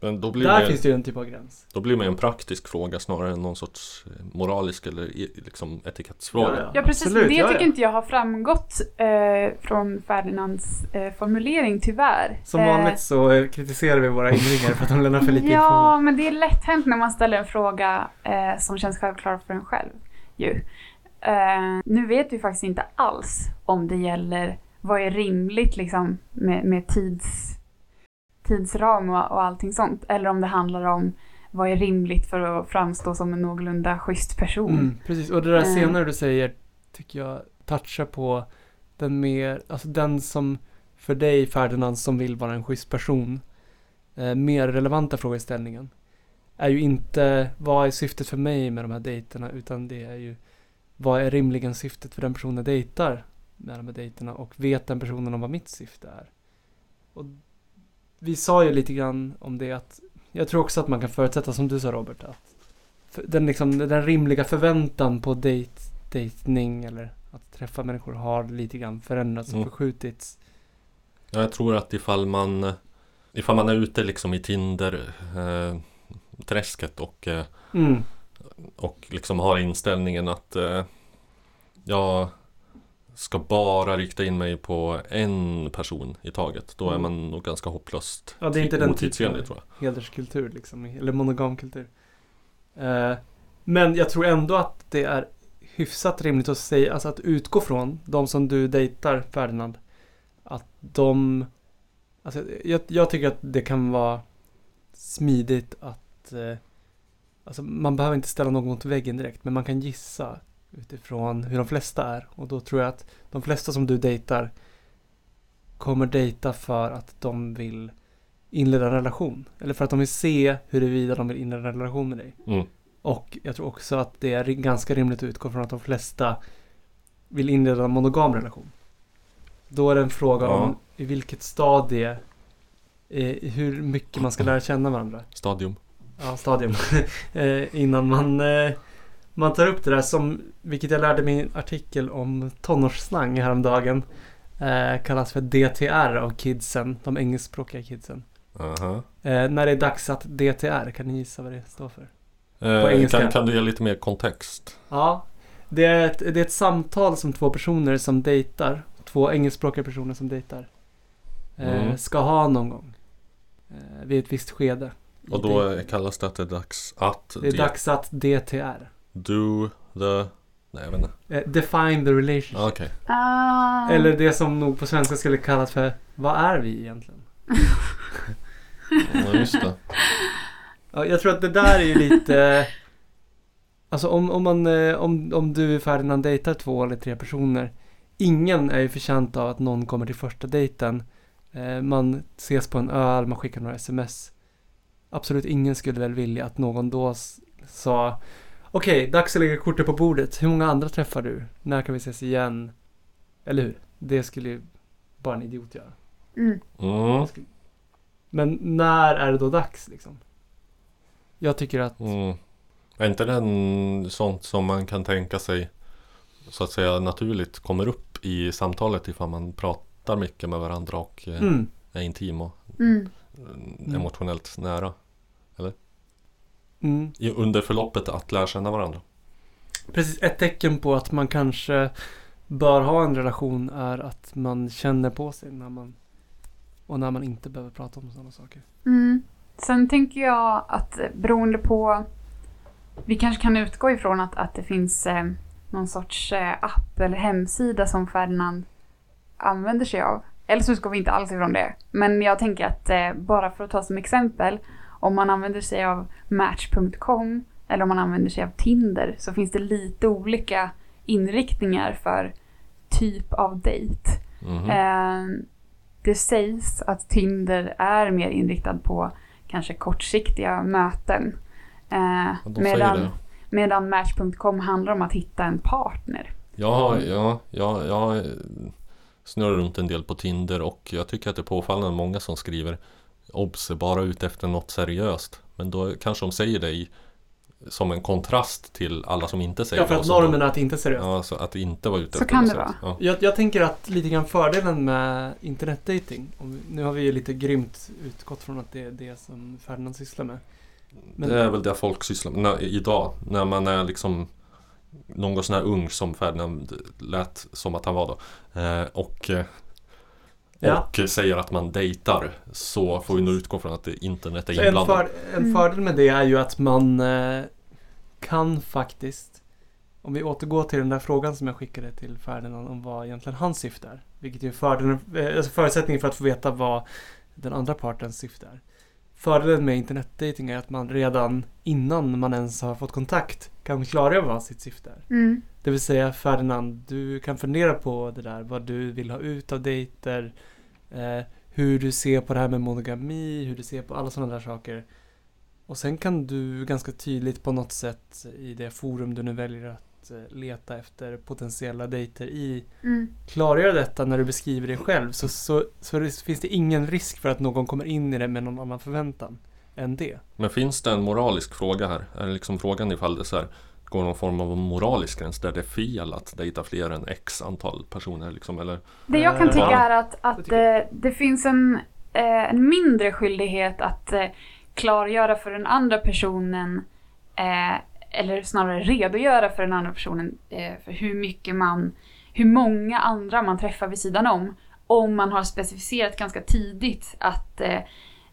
Men då blir, Där det, finns det ju en typ av gräns. då blir det en praktisk fråga snarare än någon sorts eh, moralisk eller liksom etikettsfråga. Ja, precis. Absolut, det ja, tycker ja. inte jag har framgått eh, från Ferdinands eh, formulering, tyvärr. Som Eh, vanligt så kritiserar vi våra inringare för att de lämnar för lite Ja, information. men det är lätt hänt när man ställer en fråga eh, som känns självklar för en själv. Ju. Eh, nu vet vi faktiskt inte alls om det gäller vad är rimligt liksom, med, med tids, tidsram och, och allting sånt. Eller om det handlar om vad är rimligt för att framstå som en någorlunda schysst person. Mm, precis, och det där Eh. senare du säger tycker jag touchar på den mer, alltså den som för dig Ferdinand som vill vara en schysst person, eh, mer relevanta frågeställningen är ju inte vad är syftet för mig med de här dejterna utan det är ju vad är rimligen syftet för den personen jag dejtar med de här dejterna och vet den personen om vad mitt syfte är. Och vi sa ju lite grann om det att jag tror också att man kan förutsätta som du sa Robert att den, liksom, den rimliga förväntan på dejt, dejtning eller att träffa människor har lite grann förändrats och Mm. förskjutits. Ja, Jag tror att ifall man Ifall man är ute liksom i Tinder eh, Träsket och eh, Mm. Och liksom har inställningen att eh, Jag Ska bara rikta in mig på en person i taget Då är Mm. man nog ganska hopplöst Ja, det är inte den typen av hederskultur liksom, eller monogamkultur. Eh, men jag tror ändå att det är hyfsat rimligt att säga, alltså att utgå från de som du dejtar Ferdinand. Att de, alltså jag, jag tycker att det kan vara smidigt att, eh, alltså man behöver inte ställa någon mot väggen direkt, men man kan gissa utifrån hur de flesta är. Och då tror jag att de flesta som du dejtar kommer dejta för att de vill inleda en relation. Eller för att de vill se huruvida de vill inleda en relation med dig. Mm. Och jag tror också att det är ganska rimligt att utgå från att de flesta vill inleda en monogam relation. Då är det en fråga Ja. om i vilket stadie, eh, hur mycket man ska lära känna varandra. Stadium. Ja, stadium. eh, innan man, eh, man tar upp det där som, vilket jag lärde mig i en artikel om tonårsslang häromdagen. Eh, kallas för DTR av kidsen, de engelskspråkiga kidsen. Aha. Eh, när det är dags att DTR, kan ni gissa vad det står för? Eh, kan, kan du ge lite mer kontext? Ja, det är, ett, det är ett samtal som två personer som dejtar, två engelskspråkiga personer som dejtar, eh, Mm. ska ha någon gång. Eh, vid ett visst skede. Och då kallas det att det är dags att Det är dags att DTR. do the... Nej, jag vet inte. Eh, define the relationship. Ah, Okej. Ah. Eller det som nog på svenska skulle kallas för Vad är vi egentligen? Ja, just det. Ja, jag tror att det där är ju lite Alltså om, om, man, eh, om, om du Ferdinand dejtar två eller tre personer Ingen är ju förtjänt av att någon kommer till första dejten eh, Man ses på en öl, man skickar några sms Absolut ingen skulle väl vilja att någon då sa Okej, dags att lägga kortet på bordet. Hur många andra träffar du? När kan vi ses igen? Eller hur? Det skulle ju bara en idiot göra. Mm. Mm. Men när är det då dags liksom? Jag tycker att Mm. Är inte den sånt som man kan tänka sig så att säga naturligt kommer upp i samtalet ifall man pratar mycket med varandra och eh, mm, är intim och Mm. eh, emotionellt nära mm, i, under förloppet att lära känna varandra. precis ett tecken på att man kanske bör ha en relation är att man känner på sig när man och när man inte behöver prata om sådana saker. Mm. Sen tänker jag att eh, beroende på... Vi kanske kan utgå ifrån att, att det finns eh, någon sorts eh, app eller hemsida som Ferdinand använder sig av. Eller så utgår vi inte alls ifrån det. Men jag tänker att eh, bara för att ta som exempel. Om man använder sig av Match.com eller om man använder sig av Tinder så finns det lite olika inriktningar för typ av dejt. Mhm. Eh, det sägs att Tinder är mer inriktad på kanske kortsiktiga möten. Eh, medan, medan Match.com handlar om att hitta en partner. Ja, ja, ja, jag snurrar runt en del på Tinder och jag tycker att det är påfallande många som skriver Obs, är bara ute efter något seriöst. Men då kanske de säger det i, som en kontrast till alla som inte säger Ja, för det. att normen är att inte är seriöst. Ja, så att inte vara ute Så efter kan det seriöst. Ja. Jag, jag tänker att lite grann fördelen med internetdating, om vi, nu har vi ju lite grymt utgått från att det är det som Ferdinand sysslar med. Men- Det är väl det folk sysslar med när, idag. När man är liksom någon sån här ung som Ferdinand lät som att han var då. Eh, och, eh, Ja. och säger att man dejtar. Så får vi nog utgå från att det, internet är Så en, inblandat. för, en Mm. fördel med det är ju att man eh, kan faktiskt, om vi återgår till den där frågan som jag skickade till Ferdinand om vad egentligen hans syfte är. Vilket är fördelen, eh, alltså förutsättningen för att få veta vad den andra partens syfte är. Fördelen med internetdating är att man redan innan man ens har fått kontakt kan klargöra vad sitt syfte är. Mm. Det vill säga Ferdinand, du kan fundera på det där, vad du vill ha ut av dejter, eh, hur du ser på det här med monogami, hur du ser på alla sådana där saker. Och sen kan du ganska tydligt på något sätt i det forum du nu väljer att eh, leta efter potentiella dejter i Mm. klargöra detta när du beskriver det själv så, så, så det, finns det ingen risk för att någon kommer in i det med någon annan förväntan än det. Men finns det en moralisk fråga här? Är det liksom frågan ifall det så här, går någon form av moralisk gräns där det är fel att dejta fler än x antal personer? Liksom, eller? Det jag kan Eh, tycka är att, Det att tycker jag. eh, det finns en, eh, en mindre skyldighet att klargöra för den andra personen eller snarare redogöra för den andra personen för hur mycket man, hur många andra man träffar vid sidan om. Om man har specificerat ganska tidigt att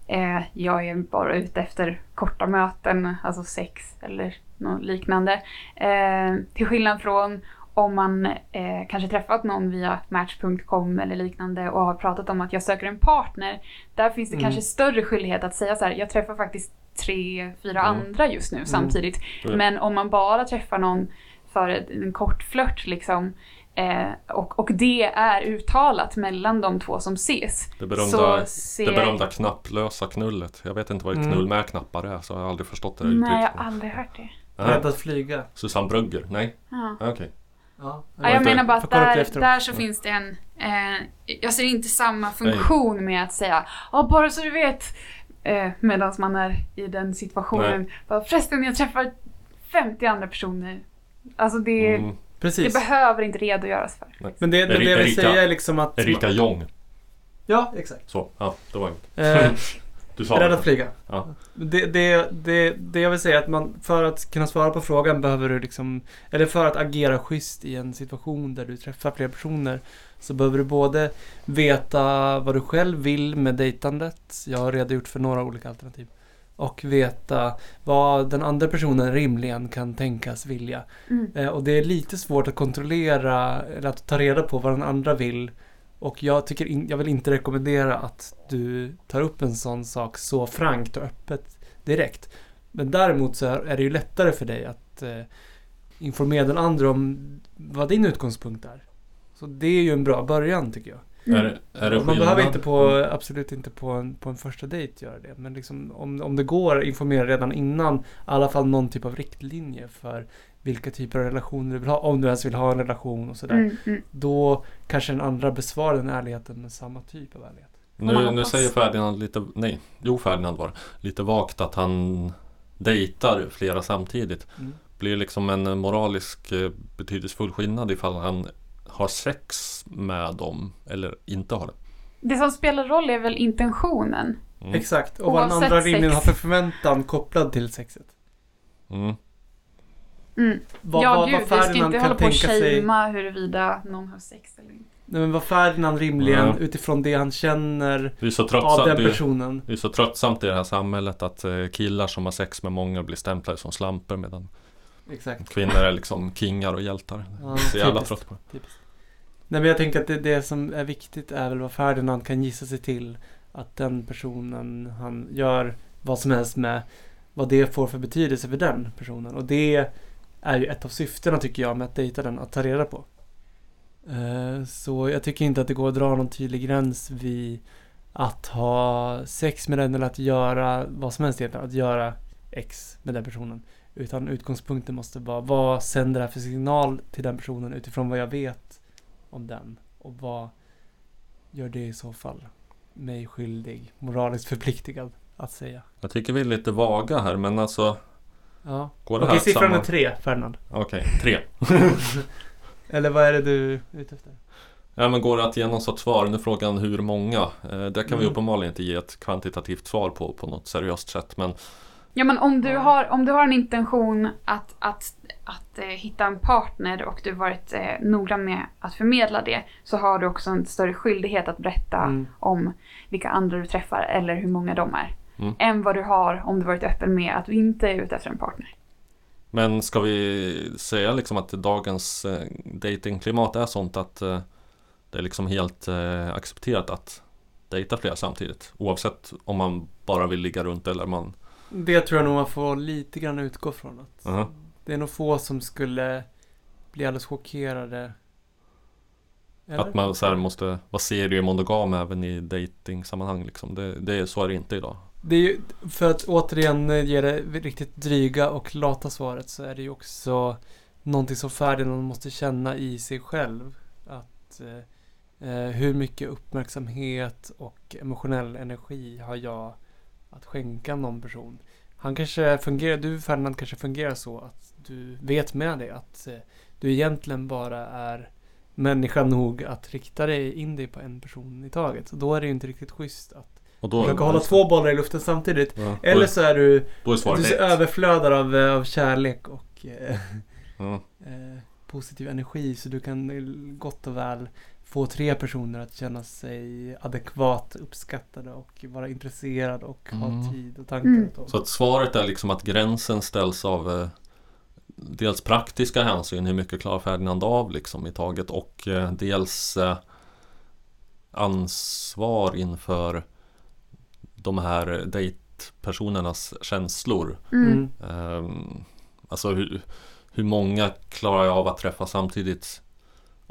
eh, jag är bara ute efter korta möten, alltså sex eller något liknande. Eh, till skillnad från om man eh, kanske träffat någon via Match.com eller liknande och har pratat om att jag söker en partner. Där finns det Mm. kanske större skyldighet att säga så här, jag träffar faktiskt tre, fyra Mm. andra just nu samtidigt. Mm. Men om man bara träffar någon för en en kort flört liksom, Eh, och, och det är uttalat mellan de två som ses. Det berömda, så ser... det berömda knapplösa knullet. Jag vet inte vad ett Mm. knull med knappar är så jag har aldrig förstått det Nej, jag har aldrig hört det. Nej. Rädd att flyga. Susanne Brugger? Nej? Ja. Ah, Okej. Ja, Ja, jag menar bara att där, där så Ja. finns det en... Eh, jag ser inte samma funktion med att säga ja bara så du vet. Eh, Medan man är i den situationen. Bara, Förresten, jag träffar 50 andra personer. Alltså det, Mm. Det Precis. behöver inte redogöras för. Men det, men det jag vill säga är liksom att... Erika Jong. Ja, exakt. Så, ja, det var inget. Eh, Du sa rädd det. att flyga. Ja. Det, det, det, det jag vill säga är att man, för att kunna svara på frågan behöver du liksom, eller för att agera schysst i en situation där du träffar fler personer, så behöver du både veta vad du själv vill med dejtandet, jag har redogjort för några olika alternativ, och veta vad den andra personen rimligen kan tänkas vilja. Mm. Eh, och det är lite svårt att kontrollera, eller att ta reda på vad den andra vill. Och jag, tycker in, jag vill inte rekommendera att du tar upp en sån sak så frankt och öppet direkt. Men däremot så är, det ju lättare för dig att eh, informera den andra om vad din utgångspunkt är. Så det är ju en bra början tycker jag. Är, det- är det Man behöver inte på, absolut inte på en, på en första dejt göra det. Men liksom, om, om det går, informera redan innan. I alla fall någon typ av riktlinje för vilka typer av relationer du vill ha. Om du ens vill ha en relation och sådär. Mm, mm. Då kanske den andra besvarar den ärligheten med samma typ av ärlighet. Nu, nu säger Ferdinand lite, nej, jo Ferdinand var lite vagt att han dejtar flera samtidigt. Mm. Blir liksom en moralisk eh, betydelsefull skillnad ifall han har sex med dem eller inte har det. Det som spelar roll är väl intentionen. Mm. Exakt. Och vad den andra rimligen har för förväntan kopplad till sexet. Mm. Mm. Vad, ja vad, gud, vad vi ska inte hålla på och tänka sig. shamea huruvida någon har sex eller inte. Nej, men vad Ferdinand rimligen Ja. utifrån det han känner Det så av tröttsamt, den det är, personen. det är så tröttsamt i det här samhället att eh, killar som har sex med många blir stämplade som slampor medan Exakt. kvinnor är liksom kingar och hjältar. Ja, så jävla typiskt. trött på det. Nej men jag tänker att det, det som är viktigt är väl vad Ferdinand kan gissa sig till. Att den personen han gör vad som helst med. Vad det får för betydelse för den personen. Och det är ju ett av syftena tycker jag med att dejta den. Att ta reda på. Eh, så jag tycker inte att det går att dra någon tydlig gräns vid att ha sex med den eller att göra vad som helst egentligen. Att göra X med den personen. Utan utgångspunkten måste vara vad sänder det här för signal till den personen utifrån vad jag vet om den. Och vad gör det i så fall mig skyldig, moraliskt förpliktigad att säga. Jag tycker vi är lite vaga här men alltså Ja. Går det Okej, här siffran samma- är tre, Ferdinand. Okej, tre. Eller vad är det du är ute efter? Ja men går det att ge någon sorts svar? Nu är frågan hur många? Eh, det kan vi Mm. uppenbarligen inte ge ett kvantitativt svar på på något seriöst sätt men Ja men om du, Ja. har, om du har en intention att, att, att eh, hitta en partner och du varit eh, noggrann med att förmedla det så har du också en större skyldighet att berätta Mm. om vilka andra du träffar eller hur många de är. Mm. Än vad du har om du varit öppen med att du inte är ute efter en partner. Men ska vi säga liksom att dagens eh, datingklimat är sånt att eh, det är liksom helt eh, accepterat att dejta flera samtidigt? Oavsett om man bara vill ligga runt eller man... Det tror jag nog man får lite grann utgå från. Att Mhm. Det är nog få som skulle bli alldeles chockerade. Eller? Att man så här måste vara seriemonogam även i datingsammanhang liksom. Det, det, så är det inte idag. Det är ju, för att återigen ge det riktigt dryga och lata svaret så är det ju också någonting som Ferdinand måste känna i sig själv. Att eh, eh, hur mycket uppmärksamhet och emotionell energi har jag att skänka någon person. Han kanske fungerar, du Ferdinand kanske fungerar så att du vet med dig att eh, du egentligen bara är människa nog att rikta dig in dig på en person i taget. Så då är det ju inte riktigt schysst att Och då, försöka hålla två bollar i luften samtidigt. Ja, Eller så är du, då är du överflödar av, eh, av kärlek och eh, Ja. eh, positiv energi så du kan eh, gott och väl få tre personer att känna sig adekvat uppskattade och vara intresserad och ha Mm. tid och tankar Mm. Så att svaret är liksom att gränsen ställs av eh, dels praktiska hänsyn, hur mycket klarar Ferdinand av liksom i taget och eh, dels eh, ansvar inför de här dejtpersonernas känslor. Mm. Mm. Ehm, alltså hur, hur många klarar jag av att träffa samtidigt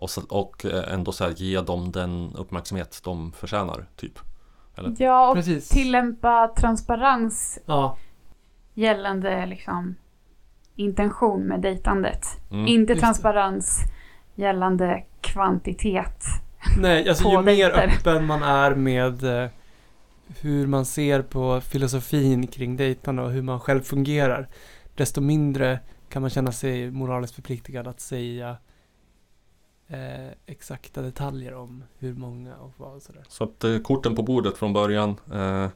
och, så, och eh, ändå så här, ge dem den uppmärksamhet de förtjänar, typ. Eller? Ja, och Precis. tillämpa transparens Ja, gällande liksom intention med dejtandet. Mm. Inte just det. transparens gällande kvantitet. nej, alltså ju mer öppen man är med eh, hur man ser på filosofin kring dejtande och hur man själv fungerar, desto mindre kan man känna sig moraliskt förpliktigad att säga eh, exakta detaljer om hur många och vad och sådär. Så att eh, korten på bordet från början. Eh,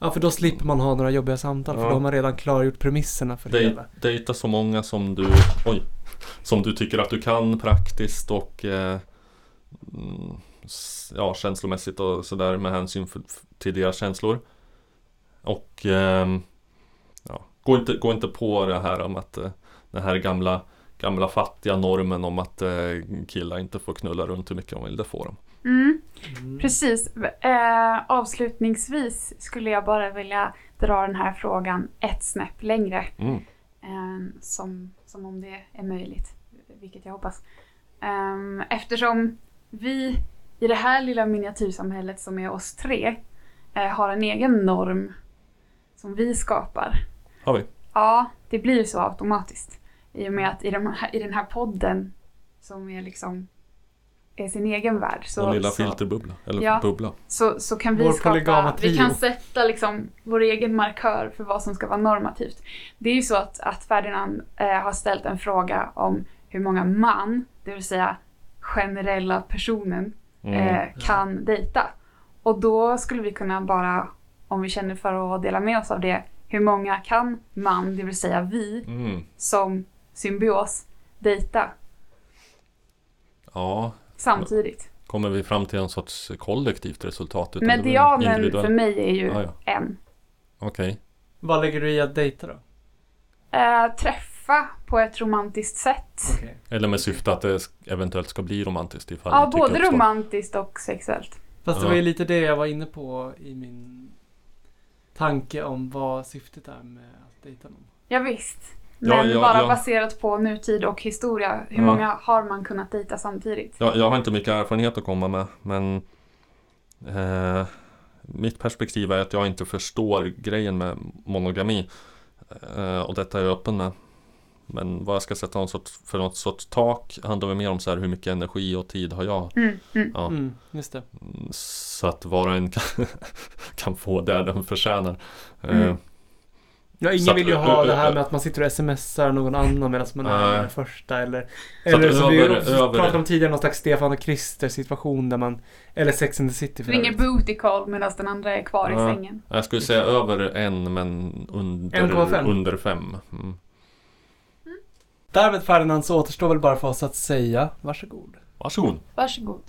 Ja, för då slipper man ha några jobbiga samtal, för Ja. då har man redan klargjort premisserna för det hela. dejta så många som du, oj, som du tycker att du kan praktiskt och eh, mm, ja, känslomässigt och sådär med hänsyn för, till deras känslor. Och ehm, ja, gå, inte, gå inte på det här om att eh, den här gamla, gamla fattiga normen om att eh, killar inte får knulla runt hur mycket de vill, det får de. Mm, Mm. precis. Eh, avslutningsvis skulle jag bara vilja dra den här frågan ett snäpp längre. Mm. eh, som, som om det är möjligt, vilket jag hoppas. Ehm, eftersom vi i det här lilla miniatyrsamhället som är oss tre eh, har en egen norm som vi skapar. Har vi? Ja, det blir så automatiskt. I och med att i, de här, i den här podden som är liksom är sin egen värld. Så, Den lilla så, filterbubbla, eller Ja. bubbla. så, så kan vi Vår skapa, vi kan sätta liksom vår egen markör för vad som ska vara normativt. Det är ju så att, att Ferdinand eh, har ställt en fråga om hur många man, det vill säga generella personen, Mm. eh, kan dejta. Och då skulle vi kunna bara, om vi känner för att dela med oss av det, hur många kan man, det vill säga vi, Mm. som symbios, dejta Ja, samtidigt? kommer vi fram till en sorts kollektivt resultat? Medianen för mig är ju Ja, ja. en. Okej. Vad lägger du i att dejta då? Eh, träffa på ett romantiskt sätt. Okej. Eller med syfte att det eventuellt ska bli romantiskt ifall Ja, både uppstår. romantiskt och sexuellt. Fast det var ju lite det jag var inne på i min tanke om vad syftet är med att dejta någon. Ja, visst. Men ja, bara ja. baserat på nutid och historia. Hur Ja. många har man kunnat dejta samtidigt? Jag, jag har inte mycket erfarenhet att komma med men eh, Mitt perspektiv är att jag inte förstår grejen med monogami eh, Och detta är jag öppen med Men vad jag ska sätta någon sorts, för något sorts tak handlar väl mer om så här hur mycket energi och tid har jag Mm, mm. ja. Mm, just det. Mm, Så att var och en kan, kan få det den förtjänar eh, Mm. Ja, ingen vill ju ha det här med att man sitter och smsar någon annan medan man är den första eller... Eller som vi pratade om tidigare, någon slags Stefan och Krister situation där man... Eller Sex and the City för Ringer booty call medan den andra är kvar Ja. i sängen. Jag skulle säga över en men under, 1,5. under fem mm. Därmed Ferdinand så återstår väl bara för oss att säga varsågod. Varsågod Varsågod.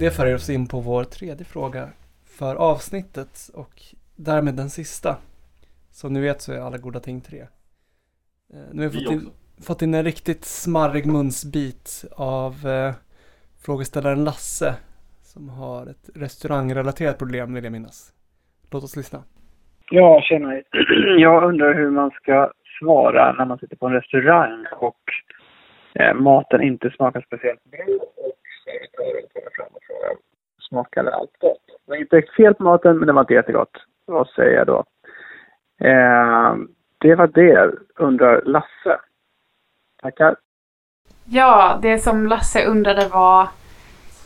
Det för oss in på vår tredje fråga för avsnittet och därmed den sista. Som ni vet så är alla goda ting tre. Eh, Nu har vi fått in, fått in en riktigt smarrig munsbit av eh, frågeställaren Lasse som har ett restaurangrelaterat problem vill jag minnas. Låt oss lyssna. Ja, tjena. Jag undrar hur man ska svara när man sitter på en restaurang och eh, maten inte smakar speciellt god servitören kommer fram och frågar smakade allt gott? Det var inte fel på maten, men det var inte jättegott. Vad säger jag då? Eh, det var det, undrar Lasse. Tackar. Ja, det som Lasse undrade var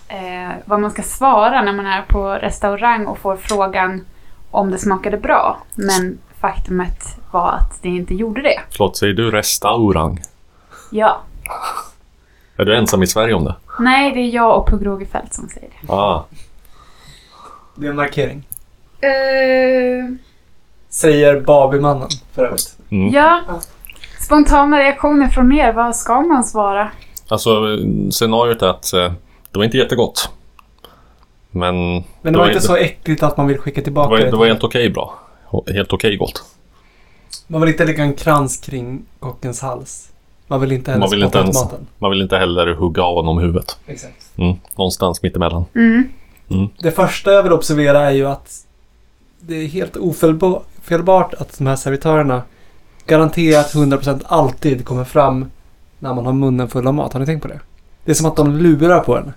eh, vad man ska svara när man är på restaurang och får frågan om det smakade bra. Men faktumet var att det inte gjorde det. Förlåt, säger du restaurang? Ja. Är du ensam i Sverige om det? Nej, det är jag och Pugh Rogefeldt som säger det. Ah, Det är en markering. Eh, Säger Babymannen för övrigt. mm. ja. Spontana reaktioner från er, vad ska man svara? Alltså scenariot är att eh, det var inte jättegott. Men, Men det var inte så äckligt att man vill skicka det tillbaka var, det. det var helt okej bra. Helt okej gott. Man vill inte lägga en krans kring kockens hals. Man vill inte heller Man vill spotta inte ens- maten. Man vill inte heller hugga av honom huvudet. Exakt. Mm. Någonstans mittemellan. Mm. Det första jag vill observera är ju att det är helt ofelbart att de här servitörerna garanterat 100% alltid kommer fram när man har munnen full av mat. Har ni tänkt på det? Det är som att de lurar på en.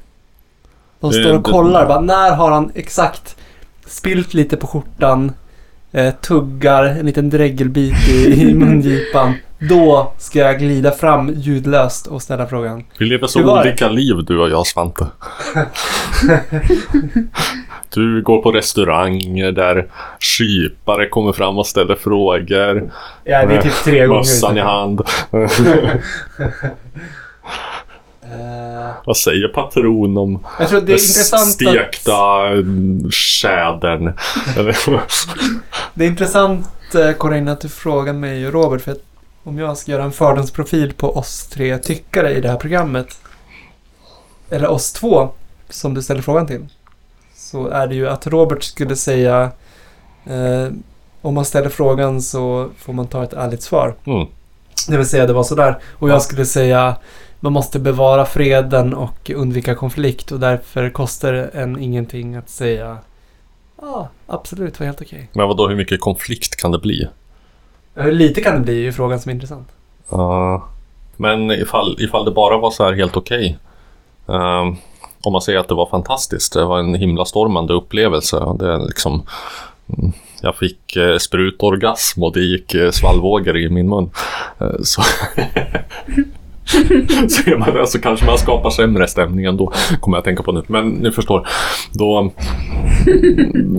De står och kollar. Bara, när har han exakt spilt lite på skjortan, eh, tuggar en liten dregelbit i, i mungipan. Då ska jag glida fram ljudlöst och ställa frågan. Vi lever så olika liv du och jag Svante. Du går på restauranger där kypare kommer fram och ställer frågor. Ja, det är typ tre gånger. Mössan i hand. Eh, Vad säger patron om jag tror det är intressant att... stekta mm, tjädern? Eller- Det är intressant eh, Corinna att du frågar mig och Robert för att om jag ska göra en fördomsprofil på oss tre tyckare i det här programmet eller oss två som du ställer frågan till så är det ju att Robert skulle säga eh, om man ställer frågan så får man ta ett ärligt svar. Mm. Det vill säga det var sådär. Och jag skulle säga man måste bevara freden och undvika konflikt och därför kostar det en ingenting att säga ja, absolut, det var helt okej. Men vadå, hur mycket konflikt kan det bli? Hur lite kan det bli är ju frågan som är intressant. Ja. men ifall, ifall det bara var så här helt okej. Ehm, om man säger att det var fantastiskt. Det var en himlastormande upplevelse. Det är liksom, mm, jag fick eh, sprutorgasm och det gick eh, svallvågor i min mun. Eh, så så, är man, så kanske man skapar sämre stämning ändå. Kommer jag att tänka på nu. Men ni förstår. Då,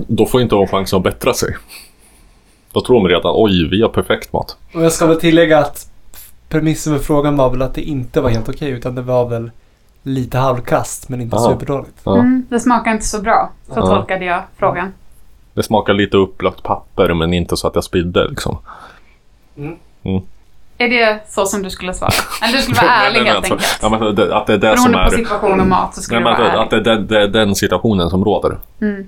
då får inte de chansen att bättra sig. Då tror de redan oj, vi har perfekt mat. Och jag ska väl tillägga att premissen för frågan var väl att det inte var helt okej utan det var väl lite halvkast men inte Aha. superdåligt. Ja. Mm, det smakar inte så bra. Så Ja. tolkade jag frågan. Det smakar lite upplagt papper men inte så att jag spydde liksom. Är det så som du skulle svara? Eller du skulle vara ärlig helt alltså, enkelt. Ja, men det, att det är det som Beroende på är... situation och mat så skulle Nej, du vara att, att ärlig. det, det, det är den situationen som råder. Mm.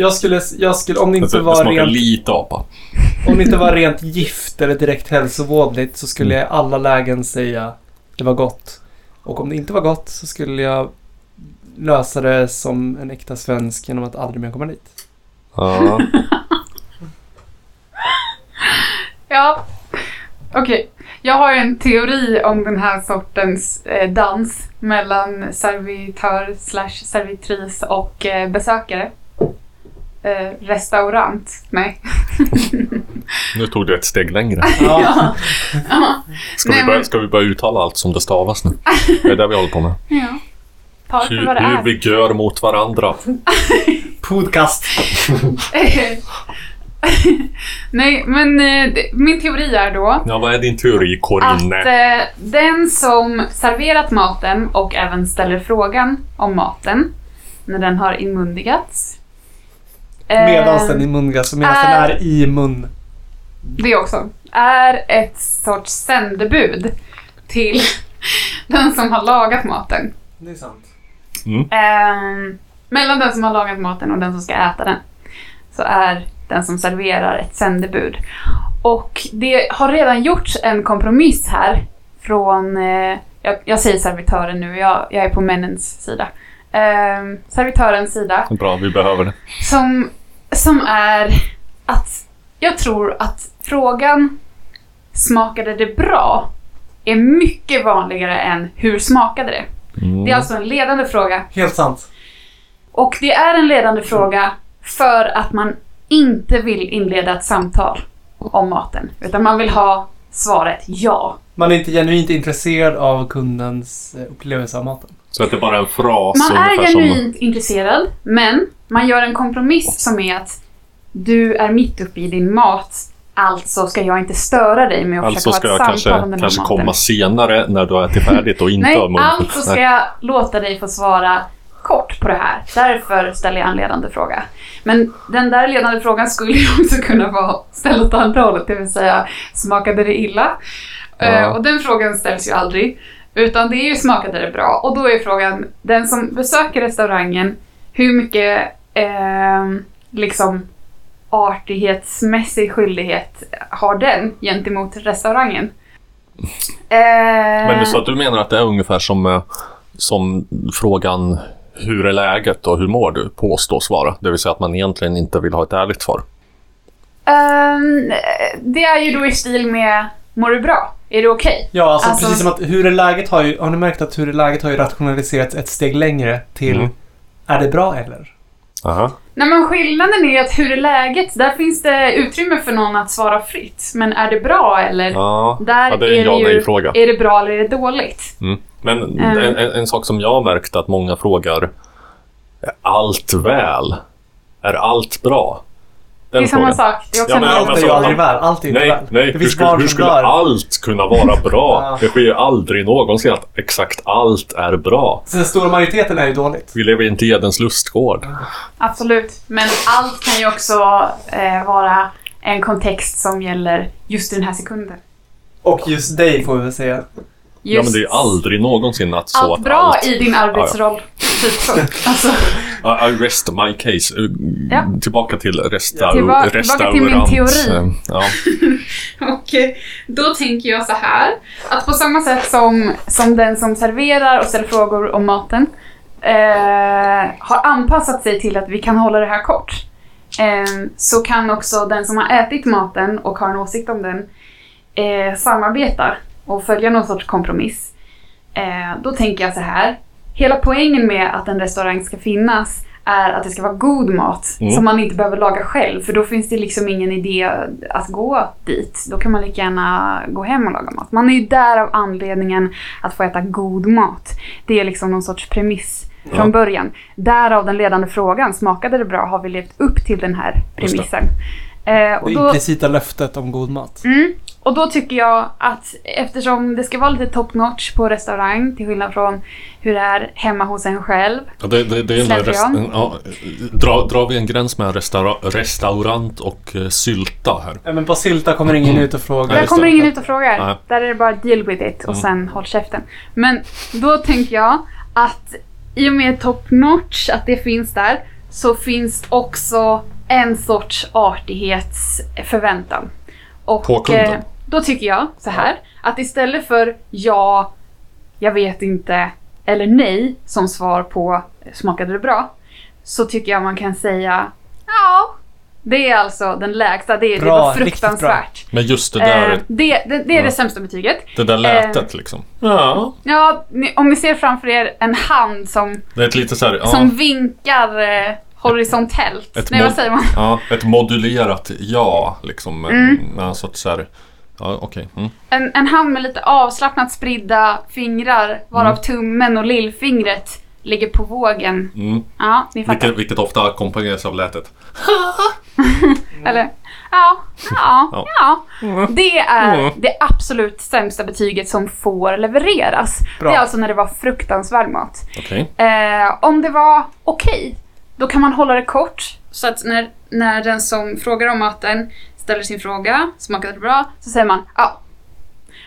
Jag skulle, jag skulle om det inte det var smakar rent, lite apa. om det inte var rent gift eller direkt hälsovådligt så skulle jag i alla lägen säga det var gott. Och om det inte var gott så skulle jag lösa det som en äkta svensk genom att aldrig mer komma dit. Ja. Ja, okej. Jag har en teori om den här sortens eh, dans mellan servitör slash servitris och eh, besökare. Eh, restaurant. Nej. Nu tog du ett steg längre. Ja. Ja. Ska, Nej, vi, börja, men- ska vi börja uttala allt som det stavas nu? Det är det vi håller på med. ja. Ta Hur, vad det hur är. vi gör mot varandra. Podcast. Nej, men eh, min teori är då Ja, vad är din teori, att Corinne? eh, den som serverat maten och även ställer frågan om maten när den har inmundigats. Eh, Medans den i mungas medan den är- är i mun. det också, är ett sorts sändebud till den som har lagat maten. Det är sant. Ehm, mellan den som har lagat maten och den som ska äta den så är den som serverar ett sändebud. Och det har redan gjorts en kompromiss här från, eh, jag, jag säger servitören nu, jag, jag är på männens sida. Ehm, servitörens sida Bra, vi behöver det. som, som är att jag tror att frågan smakade det bra är mycket vanligare än hur smakade det? Mm. Det är alltså en ledande fråga. Helt sant. Och det är en ledande fråga för att man inte vill inleda ett samtal om maten. Utan man vill ha svaret ja. Man är inte genuint intresserad av kundens eh, upplevelse av maten. Så att det är bara en fras Man är ungefär som... genuint intresserad, men man gör en kompromiss som är att du är mitt uppe i din mat, alltså ska jag inte störa dig med att Alltså ska försöka ha jag ett samtal kanske, om den här kanske maten. komma senare när du har ätit färdigt och inte Nej, har munfull. alltså ska jag låta dig få svara kort på det här. Därför ställer jag en ledande fråga. Men den där ledande frågan skulle ju också kunna vara ställd åt andra hållet, det vill säga smakade det illa? Ja. Eh, och den frågan ställs ju aldrig. Utan det är ju smakade det bra? Och då är frågan, den som besöker restaurangen, hur mycket eh, liksom artighetsmässig skyldighet har den gentemot restaurangen? Eh, Men så att du menar att det är ungefär som, eh, som frågan hur är läget och hur mår du påstås vara. Det vill säga att man egentligen inte vill ha ett ärligt svar. Ehm, det är ju då i stil med Mår du bra? Är det okej? Ja, alltså, Alltså- precis som att hur är läget har ju... Har ni märkt att hur är läget har ju rationaliserats ett steg längre till Mm. är det bra eller? Aha. Nej men skillnaden är att hur är läget? Där finns det utrymme för någon att svara fritt. Men är det bra eller? Ja. Där ja, det är en ja ju, nej-fråga. är det bra eller är det dåligt? Mm. Men Mm. en, en, en sak som jag har märkt att många frågar Är allt väl? Är allt bra? Det är samma sak. Det är också Ja, en men Allt är ju aldrig väl. Allt är ju Nej, väl. nej. Det Hur skulle, hur skulle allt kunna vara bra? Ja. Det sker ju aldrig någonsin att exakt allt är bra. Så den stora majoriteten är ju dåligt. Vi lever inte i Edens lustgård. Absolut. Men allt kan ju också eh, vara en kontext som gäller just i den här sekunden. Och just dig får vi väl säga. Just Ja men det är aldrig någonsin att så allt att bra allt... i din arbetsroll. Typ så. Alltså, I, I rest my case. Uh, Ja. Tillbaka till restaur Tillba- tillbaka till min teori. Eh, Ja. Och eh, då tänker jag så här, att på samma sätt som, som den som serverar och ställer frågor om maten eh, har anpassat sig till att vi kan hålla det här kort. Eh, så kan också den som har ätit maten och har en åsikt om den eh, samarbeta och följa någon sorts kompromiss. Eh, då tänker jag så här, hela poängen med att en restaurang ska finnas är att det ska vara god mat Mm. som man inte behöver laga själv för då finns det liksom ingen idé att gå dit. Då kan man lika gärna gå hem och laga mat. Man är ju där av anledningen att få äta god mat. Det är liksom någon sorts premiss från Ja. början. Därav den ledande frågan, smakade det bra? Har vi levt upp till den här premissen? Eh, och Det implicita löftet om god mat. Mm. Och då tycker jag att eftersom det ska vara lite top notch på restaurang till skillnad från hur det är hemma hos en själv. Ja, det, det, det är rest, ja, dra, drar vi en gräns med restaura, restaurant och eh, sylta här? Ja, men på Sylta kommer ingen ut och frågar. Där kommer ingen ut och frågar. Nej. Där är det bara deal with it och Mm. sen håll käften. Men då tänker jag att i och med top notch, att det finns där, så finns också en sorts artighetsförväntan. Och På kunden. eh, då tycker jag så här, att istället för ja, jag vet inte, eller nej som svar på smakade det bra, så tycker jag man kan säga ja, det är alltså den lägsta, det, det Bra, var riktigt bra. fruktansvärt. Men just det där, Eh, det, det, det är Ja. det sämsta betyget. det där lätet liksom. Ja. Ja, ni, om ni ser framför er en hand som, Det är ett lite så här, ja, som vinkar eh, horisontellt. Ett Nej, vad säger man? ja, ett modulerat ja liksom. Mm. Ja, så att så här, ja okej. Mm. En, en hand med lite avslappnat spridda fingrar, varav Mm. tummen och lillfingret ligger på vågen. Mm. Ja, ni fattar. Vilket, vilket ofta ackompanjeras av lätet. Eller, ja, ja, Ja. Det är Mm. det absolut sämsta betyget som får levereras. Bra. Det är alltså när det var fruktansvärd mat. Okej. Eh, om det var okej, då kan man hålla det kort. Så att när, när den som frågar om maten ställer sin fråga, smakade det bra? Så säger man ja.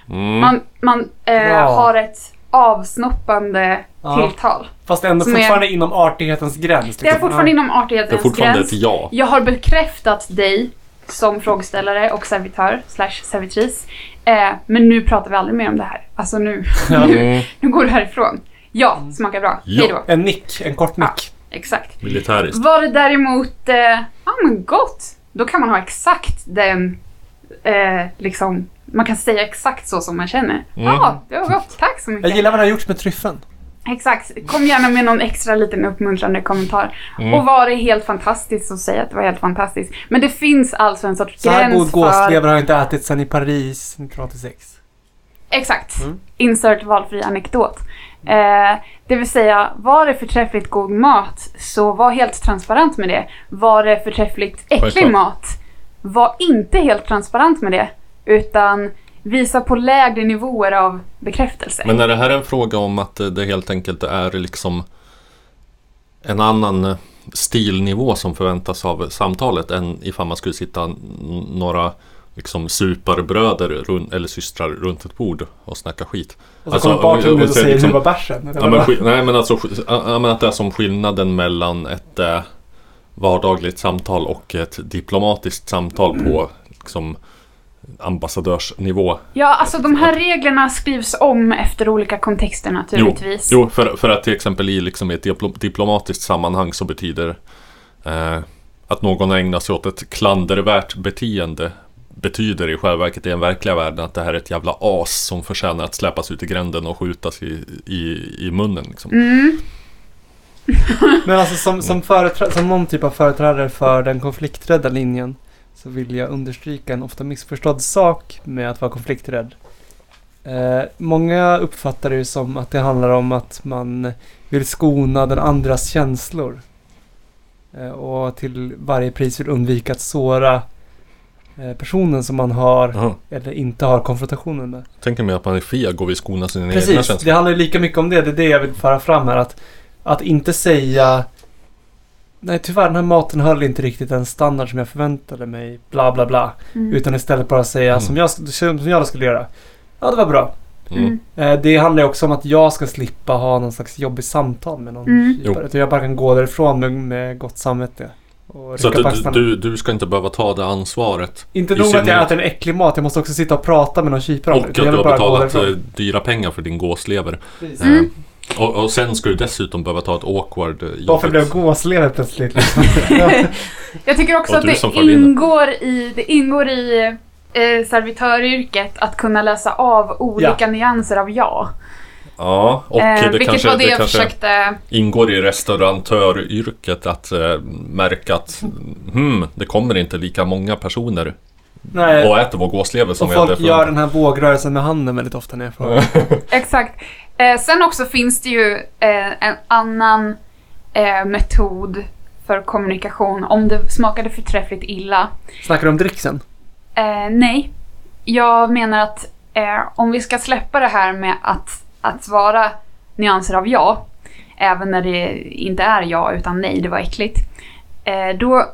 Mm. Man, man eh, har ett avsnoppande Ja. tilltal. Fast ändå Som är- fortfarande inom artighetens gräns. Det är liksom. fortfarande Ja. inom Det är artighetens fortfarande gräns. ett ja. Jag har bekräftat dig som frågeställare och servitör slash servitris. Eh, men nu pratar vi aldrig mer om det här. Alltså nu, Ja. Mm. nu går du härifrån. Ja, smakar bra. Ja. Hej då. En nick, en kort nick. Exakt. Militäriskt. Var det däremot, eh, ja men gott. Då kan man ha exakt den, eh, liksom, man kan säga exakt så som man känner. Ja, Mm. det var gott. Tack så mycket. Jag gillar vad det har gjorts med tryffeln. Exakt. Kom gärna med någon extra liten uppmuntrande kommentar. Mm. Och var det helt fantastiskt så säg att det var helt fantastiskt. Men det finns alltså en sorts Så här god gräns för... gåslever har jag inte ätit sedan i Paris 1986. Exakt. Mm. Insert valfri anekdot. Eh, det vill säga, var det förträffligt god mat så var helt transparent med det. Var det förträffligt äcklig mat, var inte helt transparent med det. Utan visa på lägre nivåer av bekräftelse. Men är det här en fråga om att det helt enkelt är liksom en annan eh, stilnivå som förväntas av samtalet än ifall man skulle sitta några liksom superbröder eller systrar runt ett bord och snacka skit. Och så Alltså, kommer bartendern och- och säger liksom- hur var bärsen? Ja, men, nej men alltså ja, men att det är som skillnaden mellan ett eh, vardagligt samtal och ett diplomatiskt samtal på liksom, ambassadörsnivå. Ja, alltså de här reglerna skrivs om efter olika kontexter naturligtvis. Jo, för, för att till exempel i liksom ett diplo, diplomatiskt sammanhang så betyder eh, att någon ägnar sig åt ett klandervärt beteende betyder i själva verket i den verkliga världen att det här är ett jävla as som förtjänar att släppas ut i gränden och skjutas i, i, i munnen. Liksom. Mm. Men alltså som, som, som någon typ av företrädare för den konflikträdda linjen så vill jag understryka en ofta missförstådd sak med att vara konflikträdd. Eh, många uppfattar det ju som att det handlar om att man vill skona den andras känslor. Eh, och till varje pris vill undvika att såra eh, personen som man har Jaha. eller inte har konfrontationen med. Tänker mig att man är feg och vill skona sina egna Precis, känslor. det handlar ju lika mycket om det. Det är det jag vill föra fram här. Att, att inte säga Nej tyvärr den här maten höll inte riktigt den standard som jag förväntade mig. Bla bla bla. Mm. Utan istället bara säga Mm. som, jag, som jag skulle göra. Ja det var bra. Mm. Eh, det handlar ju också om att jag ska slippa ha någon slags jobbig samtal med någon Mm. Utan jag bara kan gå därifrån med, med gott samvete. Och Så att du, du, du ska inte behöva ta det ansvaret. Inte nog att jag äter en äcklig mat. Jag måste också sitta och prata med någon kypare Och att du har betalat eh, dyra pengar för din gåslever. Precis. Mm. Eh, Och, och sen ska du dessutom behöva ta ett awkward eh, Varför blev gåslever plötsligt? Jag tycker också att det ingår i, det ingår i eh, servitöryrket att kunna läsa av olika nyanser av ja. Ja, och eh, det kanske, var det, det jag kanske försökte... ingår i restaurantöryrket att eh, märka att hmm, det kommer inte lika många personer Nej. och äter vår gåslever som Och vi hade folk gör förväntat. den här vågrörelsen med handen väldigt ofta när jag frågar. Exakt. Eh, sen också finns det ju eh, en annan eh, metod för kommunikation om det smakade förträffligt illa. Snackar du om dricksen? Eh, nej. Jag menar att eh, om vi ska släppa det här med att, att svara nyanser av ja, även när det inte är ja utan nej, det var äckligt. Eh, då,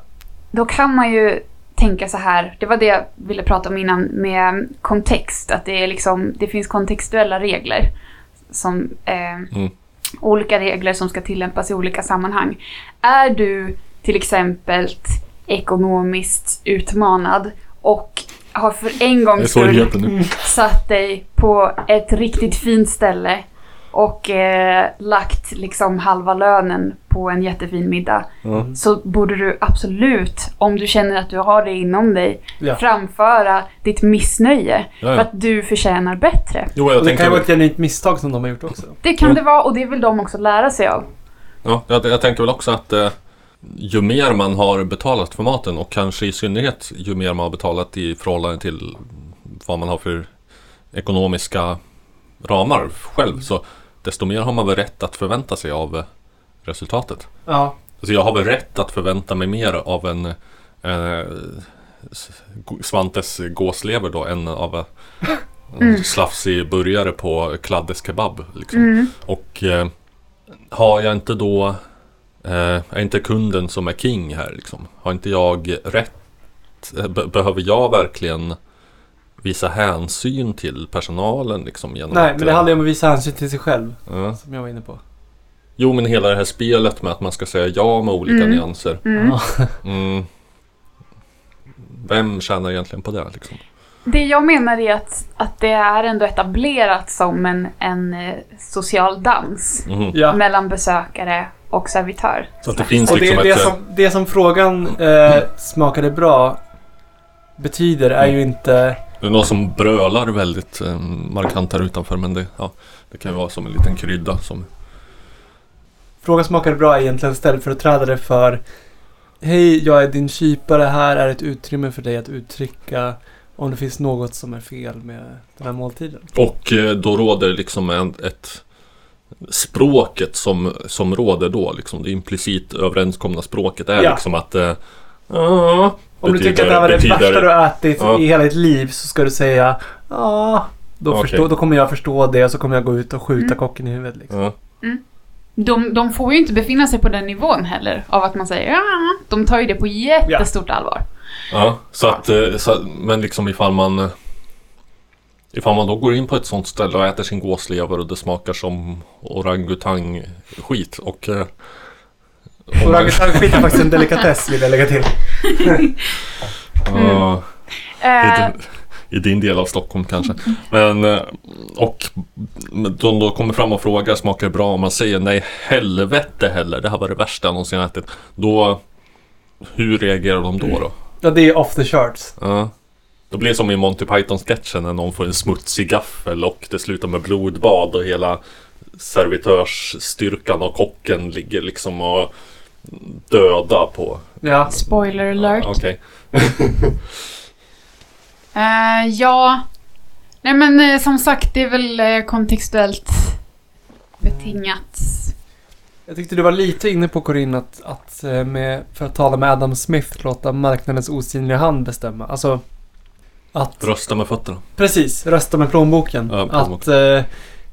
då kan man ju tänka så här, det var det jag ville prata om innan med kontext, att det, är liksom, det finns kontextuella regler. Som, eh, Olika regler som ska tillämpas i olika sammanhang. Är du till exempel ekonomiskt utmanad och har för en gångs skull nu. satt dig på ett riktigt fint ställe och eh, lagt liksom halva lönen på en jättefin middag. Ja. Så borde du absolut, om du känner att du har det inom dig, Ja. framföra ditt missnöje. Ja, För ja. att du förtjänar bättre. Jo, jag det kan ju tänker, vara ett genuint misstag som de har gjort också. Det kan Ja. det vara och det vill de också lära sig av. ja, jag, jag tänker väl också att eh, ju mer man har betalat för maten och kanske i synnerhet ju mer man har betalat i förhållande till vad man har för ekonomiska ramar själv så desto mer har man väl rätt att förvänta sig av eh, resultatet. Ja. Alltså jag har väl rätt att förvänta mig mer av en eh, Svantes gåslever då än av eh, en Mm. slafsig burgare på Kladdes kebab. Liksom. Mm. Och eh, har jag inte då eh, är inte kunden som är king här liksom? Har inte jag rätt? eh, Be- behöver jag verkligen visa hänsyn till personalen liksom? Genom Nej, att, men det eh, handlar ju om att visa hänsyn till sig själv. ja. Som jag var inne på. Jo men hela det här spelet med att man ska säga ja med olika Mm. nyanser. Mm. Mm. Vem tjänar egentligen på det liksom? Det jag menar är att, att det är ändå etablerat som en, en eh, social dans Mhm. ja. mellan besökare och servitör. Så att det finns Och det, liksom det, ett... eh, som, det som frågan eh, smakade bra betyder är ju inte... Det är någon som brölar väldigt eh, markant här utanför men det, ja, det kan ju vara som en liten krydda som... Frågan smakade bra är egentligen ställföreträdare för Hej, jag är din kypare. Här är ett utrymme för dig att uttrycka om det finns något som är fel med den här måltiden. Och eh, då råder liksom en, ett språket som, som råder då liksom det implicit överenskomna språket är Ja. liksom att eh, ja, Om du betyder- tycker att det här var det betyder- värsta du har ätit Ja. i hela ditt liv så ska du säga ja. Då, förstå, då kommer jag förstå det och så kommer jag gå ut och skjuta Mm. kocken i huvudet. Liksom. Ja. De, de får ju inte befinna sig på den nivån heller av att man säger ja. De tar ju det på jättestort allvar. Ja, så att, eh, så, men liksom ifall man Ifall man då går in på ett sånt ställe och äter sin gåslever och det smakar som orangutang-skit och... eh, Orangutangskit är faktiskt en delikatess vill jag lägga till. I, Eh, din, I din del av Stockholm kanske. Men eh, och de då kommer fram och frågar smakar det bra? Om man säger nej helvete heller, det här var det värsta jag någonsin ätit. Då hur reagerar de då? då? Ja, det är off the charts. Ja. Då blir det som i Monty Python-sketchen när någon får en smutsig gaffel och det slutar med blodbad och hela servitörsstyrkan och kocken ligger liksom och döda på... Ja. Spoiler alert. Ja, Okej. Eh, ja. Nej men eh, som sagt, det är väl eh, kontextuellt betingat. Jag tyckte du var lite inne på Corinne att, att eh, med, för att tala med Adam Smith, låta marknadens osynliga hand bestämma. Alltså att Rösta med fötterna. Precis, rösta med plånboken. Ja, plånboken. Att eh,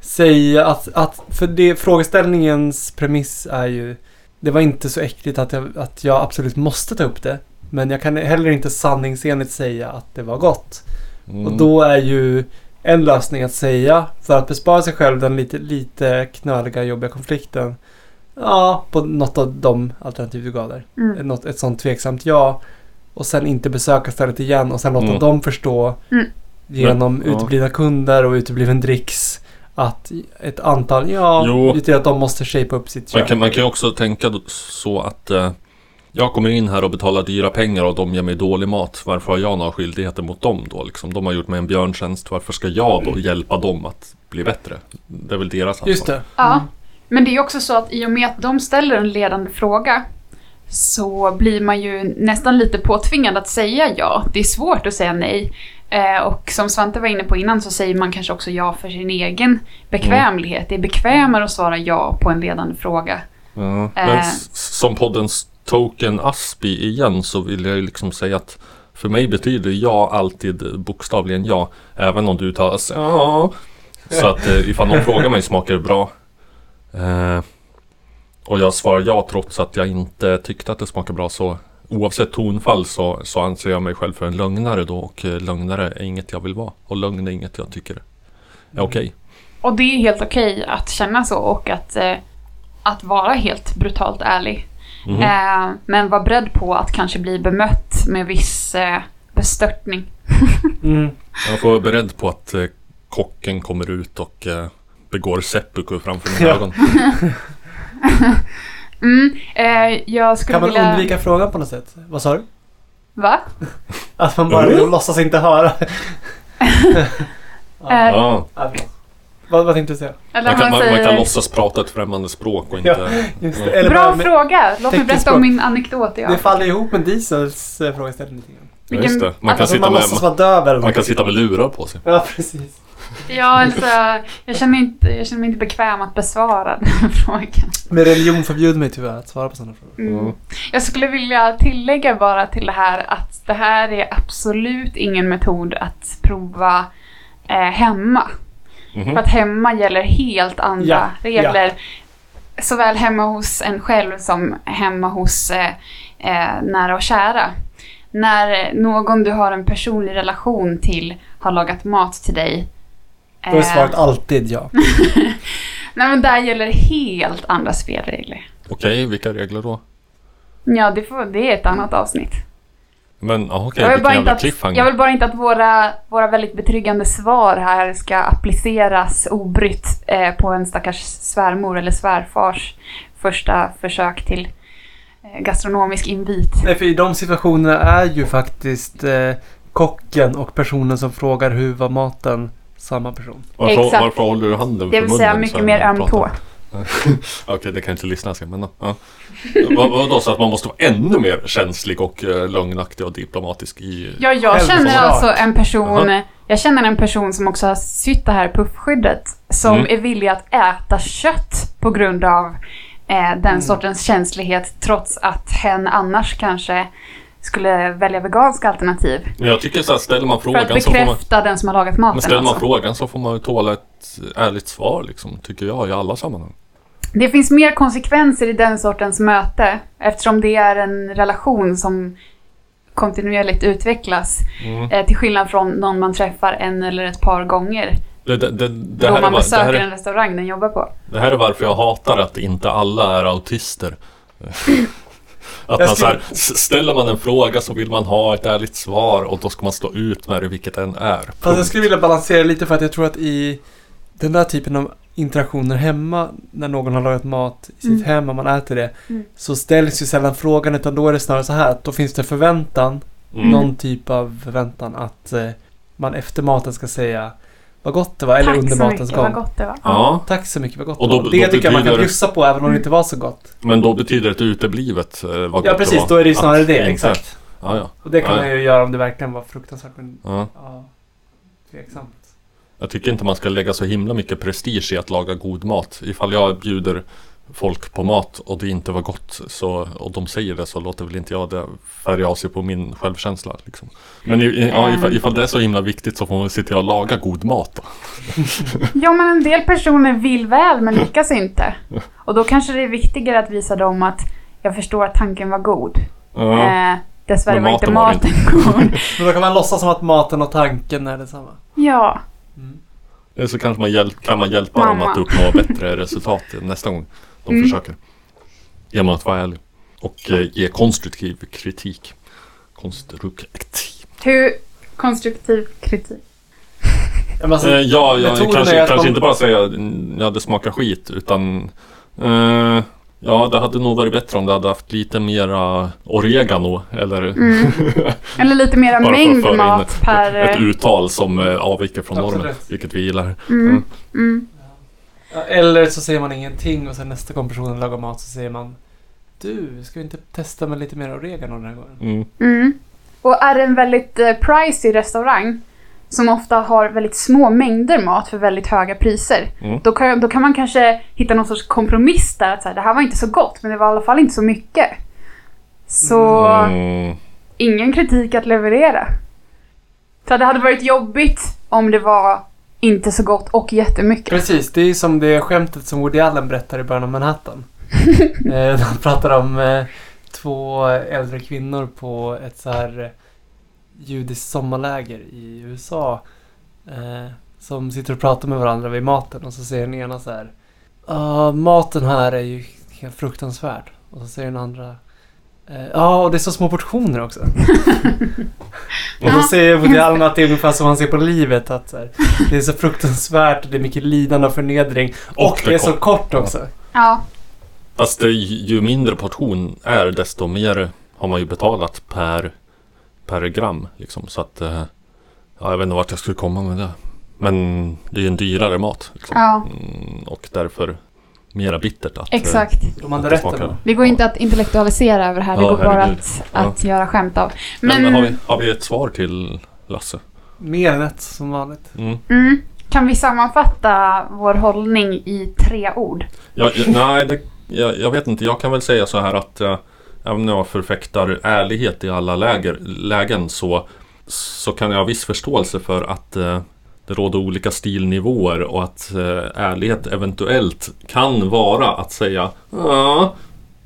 säga att, att, för det frågeställningens premiss är ju, det var inte så äckligt att jag, att jag absolut måste ta upp det. Men jag kan heller inte sanningsenligt säga att det var gott. Mm. Och då är ju en lösning att säga, för att bespara sig själv den lite, lite knöliga, jobbiga konflikten. Ja, på något av de alternativ du gav där. Mm. Något, ett sånt tveksamt ja. Och sen inte besöka stället igen och sen låta Mm. dem förstå Mm. genom Men, ja. uteblivna kunder och utebliven dricks att ett antal, ja, Jo. att de måste shape upp sitt Man köp. kan, man kan ju också tänka så att eh, jag kommer in här och betalar dyra pengar och de ger mig dålig mat. Varför har jag några skyldigheter mot dem då? Liksom, de har gjort mig en björntjänst. Varför ska jag då hjälpa dem att bli bättre? Det är väl deras ansvar. Just det. Ja. Men det är också så att i och med att de ställer en ledande fråga så blir man ju nästan lite påtvingad att säga ja. Det är svårt att säga nej. Eh, och som Svante var inne på innan så säger man kanske också ja för sin egen bekvämlighet. Det är bekvämare att svara ja på en ledande fråga. Ja. Men Eh. som poddens Token Aspi igen så vill jag ju liksom säga att för mig betyder ja alltid bokstavligen ja. Även om du uttalar ja. Så att eh, ifall någon frågar mig smakar det bra. Eh, och jag svarar ja trots att jag inte tyckte att det smakar bra så Oavsett tonfall så, så anser jag mig själv för en lögnare då och eh, lögnare är inget jag vill vara. Och lögn är inget jag tycker är okej. Och det är helt okej att känna så och att, eh, att vara helt brutalt ärlig. Mhm. Eh, men var beredd på att kanske bli bemött med viss eh, bestörtning. Mm. Jag får vara beredd på att eh, kocken kommer ut och eh, begår seppuku framför mina Ja. ögon. Mm, eh, jag skulle Kan man vilja... undvika frågan på något sätt? Vad sa du? Va? Att man bara Mm. låtsas inte höra. Eh, Ja, Ja, vad, vad tänkte du säga? Eller man, kan, man man, man säger... kan låtsas prata ett främmande språk och inte... Just det. Ja. Eller Bra med, fråga! Låt mig berätta om min anekdot. Ja. Det faller ihop med Diesels eh, frågeställning. Ja, just det. Man kan, Alltså sitta man med, man kan sitta med lurar på sig. Ja, precis. Ja, alltså, jag, känner inte, jag känner mig inte bekväm att besvara den frågan. Men religion förbjuder mig tyvärr att svara på sådana frågor. Mm. Jag skulle vilja tillägga bara till det här att det här är absolut ingen metod att prova eh, hemma. Mhm. För att hemma gäller helt andra Ja, regler. Såväl hemma hos en själv som hemma hos eh, eh, nära och kära. När någon du har en personlig relation till har lagat mat till dig. Då är eh, svaret alltid ja. nej men där gäller helt andra spelregler. Okej, vilka regler då? Ja, det, får, det är ett annat avsnitt. Men ah, okej, jag, vill vilken bara inte jävla att, jag vill bara inte att våra, våra väldigt betryggande svar här ska appliceras obrytt eh, på en stackars svärmor eller svärfars första försök till eh, gastronomisk invit. Nej, för i de situationerna är ju faktiskt eh, kocken och personen som frågar hur var maten samma person. Varför, Exakt. varför håller du handen Det för vill munnen? säga så mycket mer öm tå. Okej, det kan inte lyssna men ja. Vad, vadå, så att man måste vara ännu mer känslig och uh, lögnaktig och diplomatisk i... Ja, jag känner alltså en person, Jaha. jag känner en person som också har sytt det här puffskyddet som Mm. är villig att äta kött på grund av eh, den Mm. sortens känslighet trots att hen annars kanske skulle välja veganska alternativ. Jag tycker så här, ställer man För att frågan så får man... bekräfta den som har lagat maten. Men ställer man alltså. frågan så får man ju tåla ett ärligt svar liksom, tycker jag i alla sammanhang. Det finns mer konsekvenser i den sortens möte eftersom det är en relation som kontinuerligt utvecklas. Mm. Eh, till skillnad från någon man träffar en eller ett par gånger. Det, det, det, det, då är, man det, besöker är, en restaurang den jobbar på. det här är varför jag hatar att inte alla är autister. Att man så här, ställer man en fråga så vill man ha ett ärligt svar och då ska man stå ut med det vilket den är. Fast jag skulle vilja balansera lite för att jag tror att i den där typen av interaktioner hemma när någon har lagat mat i sitt Mm. hem och man äter det. Mm. Så ställs ju sällan frågan utan då är det snarare så här att då finns det förväntan, Mm. någon typ av förväntan att eh, man efter maten ska säga vad gott det var eller Tack under så matens mycket, gång. vad gott det var. Ja, Tack så mycket, vad gott Och det då- var. då Det tycker jag man kan betyder- bjussa på även om det inte var så gott. men då betyder ett uteblivet eh, vad gott Ja det precis, var. då är det ju snarare Att det. inte- Exakt. Ja, ja. Och det kan Ja, man ju göra om det verkligen var fruktansvärt men ja. ja, tveksamt. Jag tycker inte man ska lägga så himla mycket prestige i att laga god mat. Ifall jag bjuder folk på mat och det inte var gott så, och de säger det så låter väl inte jag det färga av sig på min självkänsla. Liksom. Men i, i, ja, ifall, ifall det är så himla viktigt så får man se till att laga god mat. Då. Ja, men en del personer vill väl men lyckas inte. Och då kanske det är viktigare att visa dem att jag förstår att tanken var god. Ja. Eh, dessvärre Men var inte maten god. Men då kan man låtsas som att maten och tanken är detsamma. ja. Mm. Eller så kanske man hjälp, kan man hjälpa dem Mamma. att uppnå bättre resultat nästa gång de Mm. försöker. Genom att vara ärlig. Och eh, ge konstruktiv kritik. Konstruktiv. Hur konstruktiv kritik? Ja, men alltså, Eh, ja, ja metoden är kanske, att kanske inte bara säga "Mm, ja det smakar skit utan eh, Ja det hade nog varit bättre om det hade haft lite mera oregano eller Mm. Eller lite mera att mängd mat ett, per... ett uttal som eh, avviker från normen. Vilket vi gillar. Mm. Mm. Eller så säger man ingenting och sen nästa gång personen lagar mat så säger man Du, ska vi inte testa med lite mer oregano den här gången? Mm. Mm. Och är det en väldigt eh, pricey restaurang som ofta har väldigt små mängder mat för väldigt höga priser. Mm. Då, kan, då kan man kanske hitta någon sorts kompromiss där. Att så här, det här var inte så gott men det var i alla fall inte så mycket. Så Mm. ingen kritik att leverera. Så det hade varit jobbigt om det var inte så gott och jättemycket. Precis, det är som det skämtet som Woody Allen berättar i början av Manhattan. eh, han pratar om eh, två äldre kvinnor på ett så här eh, judiskt sommarläger i USA. Eh, som sitter och pratar med varandra vid maten och så säger den ena så här. "Ja, maten här är ju helt fruktansvärd. Och så säger den andra. "Eh, Ja, och det är så små portioner också. och då säger Woody Allen att det är ungefär som han ser på livet. Att så här, det är så fruktansvärt, det är mycket lidande och förnedring. Och, Och det är så kom- kort också. Ja, Fast det, ju mindre portion är desto mer har man ju betalat per, per gram. Liksom. Så att, eh, ja, jag vet inte vart jag skulle komma med det. Men det är ju en dyrare mat. Liksom. ja, Mm, och därför mera bittert att... eh, exakt. De hade rätt ändå. Det går inte att intellektualisera över det här. Det Ja, går bara herregud. att, Ja. att göra skämt av. Men, Men, har, vi, har vi ett svar till Lasse? Mer än ett som vanligt. Mm. mm, kan vi sammanfatta vår hållning i tre ord? Jag, jag, nej, det, jag, jag vet inte. Jag kan väl säga så här att eh, även när jag förfäktar ärlighet i alla läger, lägen så, så kan jag ha viss förståelse för att eh, det råder olika stilnivåer och att eh, ärlighet eventuellt kan vara att säga ja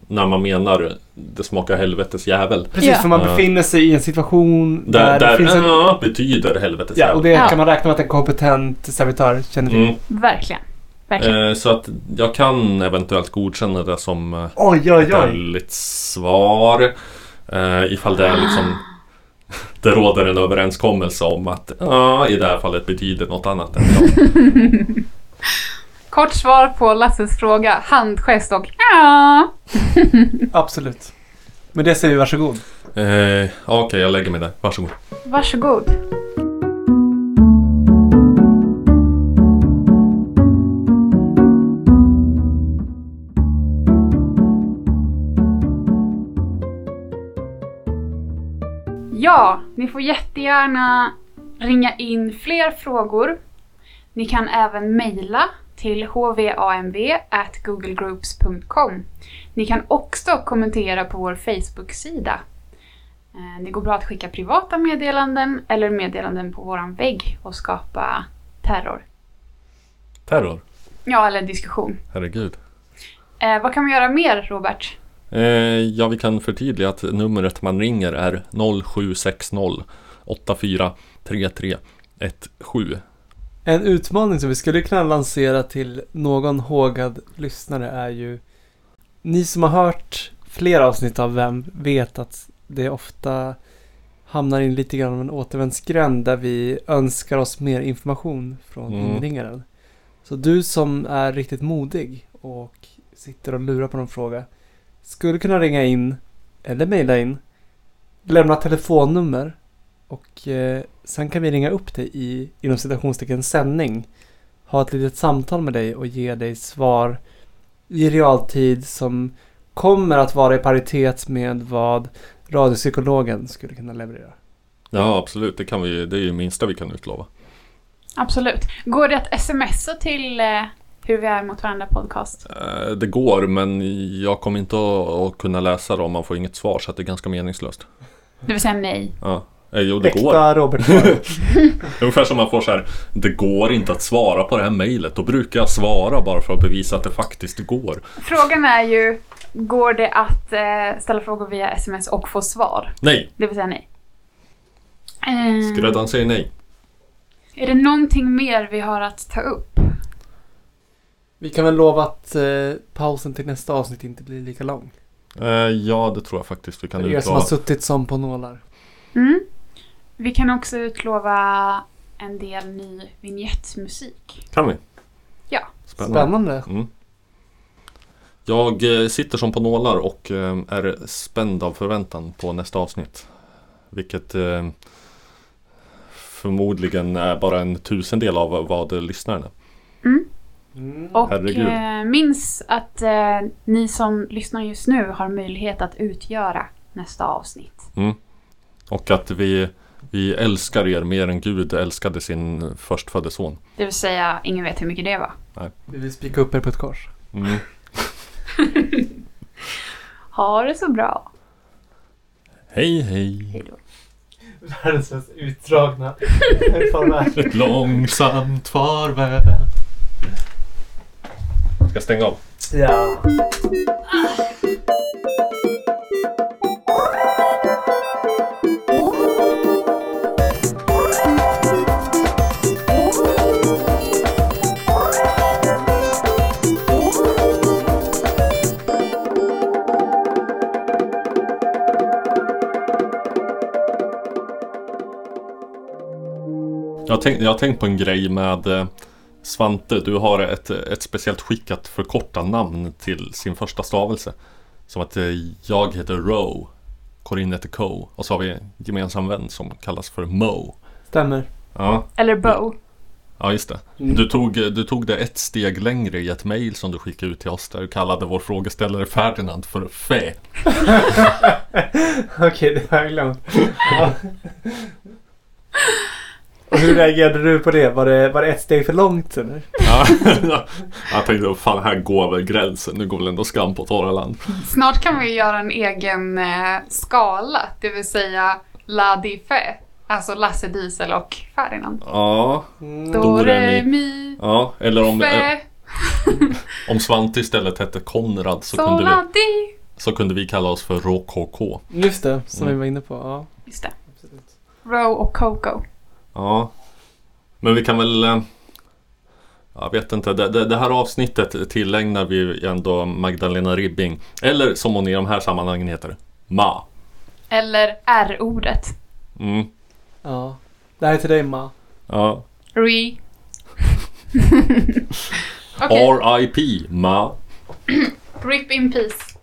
när man menar det smakar helvetes jävel. Precis, för man befinner sig i en situation där, Där, det där finns en... ja, betyder helvetes Ja, och jävel. det Ja. kan man räkna med att en kompetent servitör känner till. Mm. Verkligen. Verkligen. Eh, så att jag kan eventuellt godkänna det som eh, Oj, oj, oj. ärligt svar. Eh, ifall det är liksom Det råder en överenskommelse om att ja, i det här fallet betyder något annat än ja. Kort svar på Lasses fråga. Handgest och ja. Absolut. Men det säger vi varsågod. eh, ja, Okej, jag lägger mig där. Varsågod. Varsågod. Ja, ni får jättegärna ringa in fler frågor. Ni kan även mejla till hvamv.googlegroups.com. Ni kan också kommentera på vår Facebook-sida. Eh, Det går bra att skicka privata meddelanden eller meddelanden på våran vägg och skapa terror. Terror? Ja, eller diskussion. Herregud. Eh, vad kan vi göra mer, Robert? Eh, ja, vi kan förtydliga att numret man ringer är 0760 843317. En utmaning som vi skulle kunna lansera till någon hågad lyssnare är ju Ni som har hört flera avsnitt av Vem vet att det ofta hamnar in lite grann av en återvändsgränd där vi önskar oss mer information från Mm. inringaren. Så du som är riktigt modig och sitter och lurar på någon fråga skulle kunna ringa in eller mejla in, lämna telefonnummer och eh, sen kan vi ringa upp dig i inom citationstecken sändning. Ha ett litet samtal med dig och ge dig svar i realtid som kommer att vara i paritet med vad radiopsykologen skulle kunna leverera. Ja, absolut. Det, kan vi, det är ju det minsta vi kan utlova. Absolut. Går det att smsa till eh, Hur vi är mot varandra podcast? Eh, Det går, men jag kommer inte att, kunna läsa det om man får inget svar, så att det är ganska meningslöst. Det vill säga nej. Ja. Eh, Jo, det går. Äkta Robert svar. Ungefär som man får så här, det går inte att svara på det här mejlet. Då brukar jag svara bara för att bevisa att det faktiskt går. Frågan är ju, går det att eh, ställa frågor via sms och få svar? Nej, Det vill säga nej. Skräddaren säger nej. är det någonting mer vi har att ta upp? Vi kan väl lova att eh, pausen till nästa avsnitt inte blir lika lång. Eh, Ja, det tror jag faktiskt vi kan För er som utlova. har suttit som på nålar. Mm. Vi kan också utlova en del ny vignettmusik. Kan vi? Ja. Spännande. Spännande. Mm. Jag eh, sitter som på nålar och eh, är spänd av förväntan på nästa avsnitt. Vilket eh, förmodligen är bara en tusendel av vad lyssnaren är. Mm. Mm. Och Herregud. eh, minns att eh, ni som lyssnar just nu har möjlighet att utgöra nästa avsnitt. Och att vi, vi älskar er mer än Gud älskade sin förstfödde son. Det vill säga, ingen vet hur mycket det var. Vi vill spika upp er på ett kors. Mm. Ha det så bra. Hej hej! Hej då. Världens mest utdragna farväl. Långsamt farväl. Ska jag stänga av? Ja. Jag har, tänkt, jag har tänkt på en grej med eh, Svante. Du har ett, ett speciellt skickat förkortat namn till sin första stavelse. Som att eh, jag heter Row. Corinne heter Co. Och så har vi en gemensam vän som kallas för Mo. Stämmer. Ja, Eller Bo. ja just det. Mm. Du tog, du tog det ett steg längre i ett mail som du skickade ut till oss. Där du kallade vår frågeställare Ferdinand för Fä. Okej, det har jag glömt. Hur reagerade du på det? Var det, var det ett steg för långt eller? Ja, jag tänkte, fan här går väl gränsen. Nu går väl ändå skam på torra land. Snart kan vi göra en egen eh, skala, det vill säga La Di Fe. Alltså Lasse Diesel och Ferdinand. Ja, Mm. Do, Då är det re, mi, ja. Eller om, fe, om Svante istället hette Konrad så sol, kunde, vi, di. så kunde vi kalla oss för RKK. Just det, som Mm. vi var inne på. Ja, Just det. absolut. Row och Coco. Ja. Men vi kan väl... eh, Jag vet inte. Det, det, det här avsnittet tillägnar vi ändå Magdalena Ribbing. Eller som hon i de här sammanhangen heter. Ma. Eller R-ordet. Mm. Ja. Det här är till dig Ma. Ja. Re. Okej, R.I.P. Ma. rip in peace.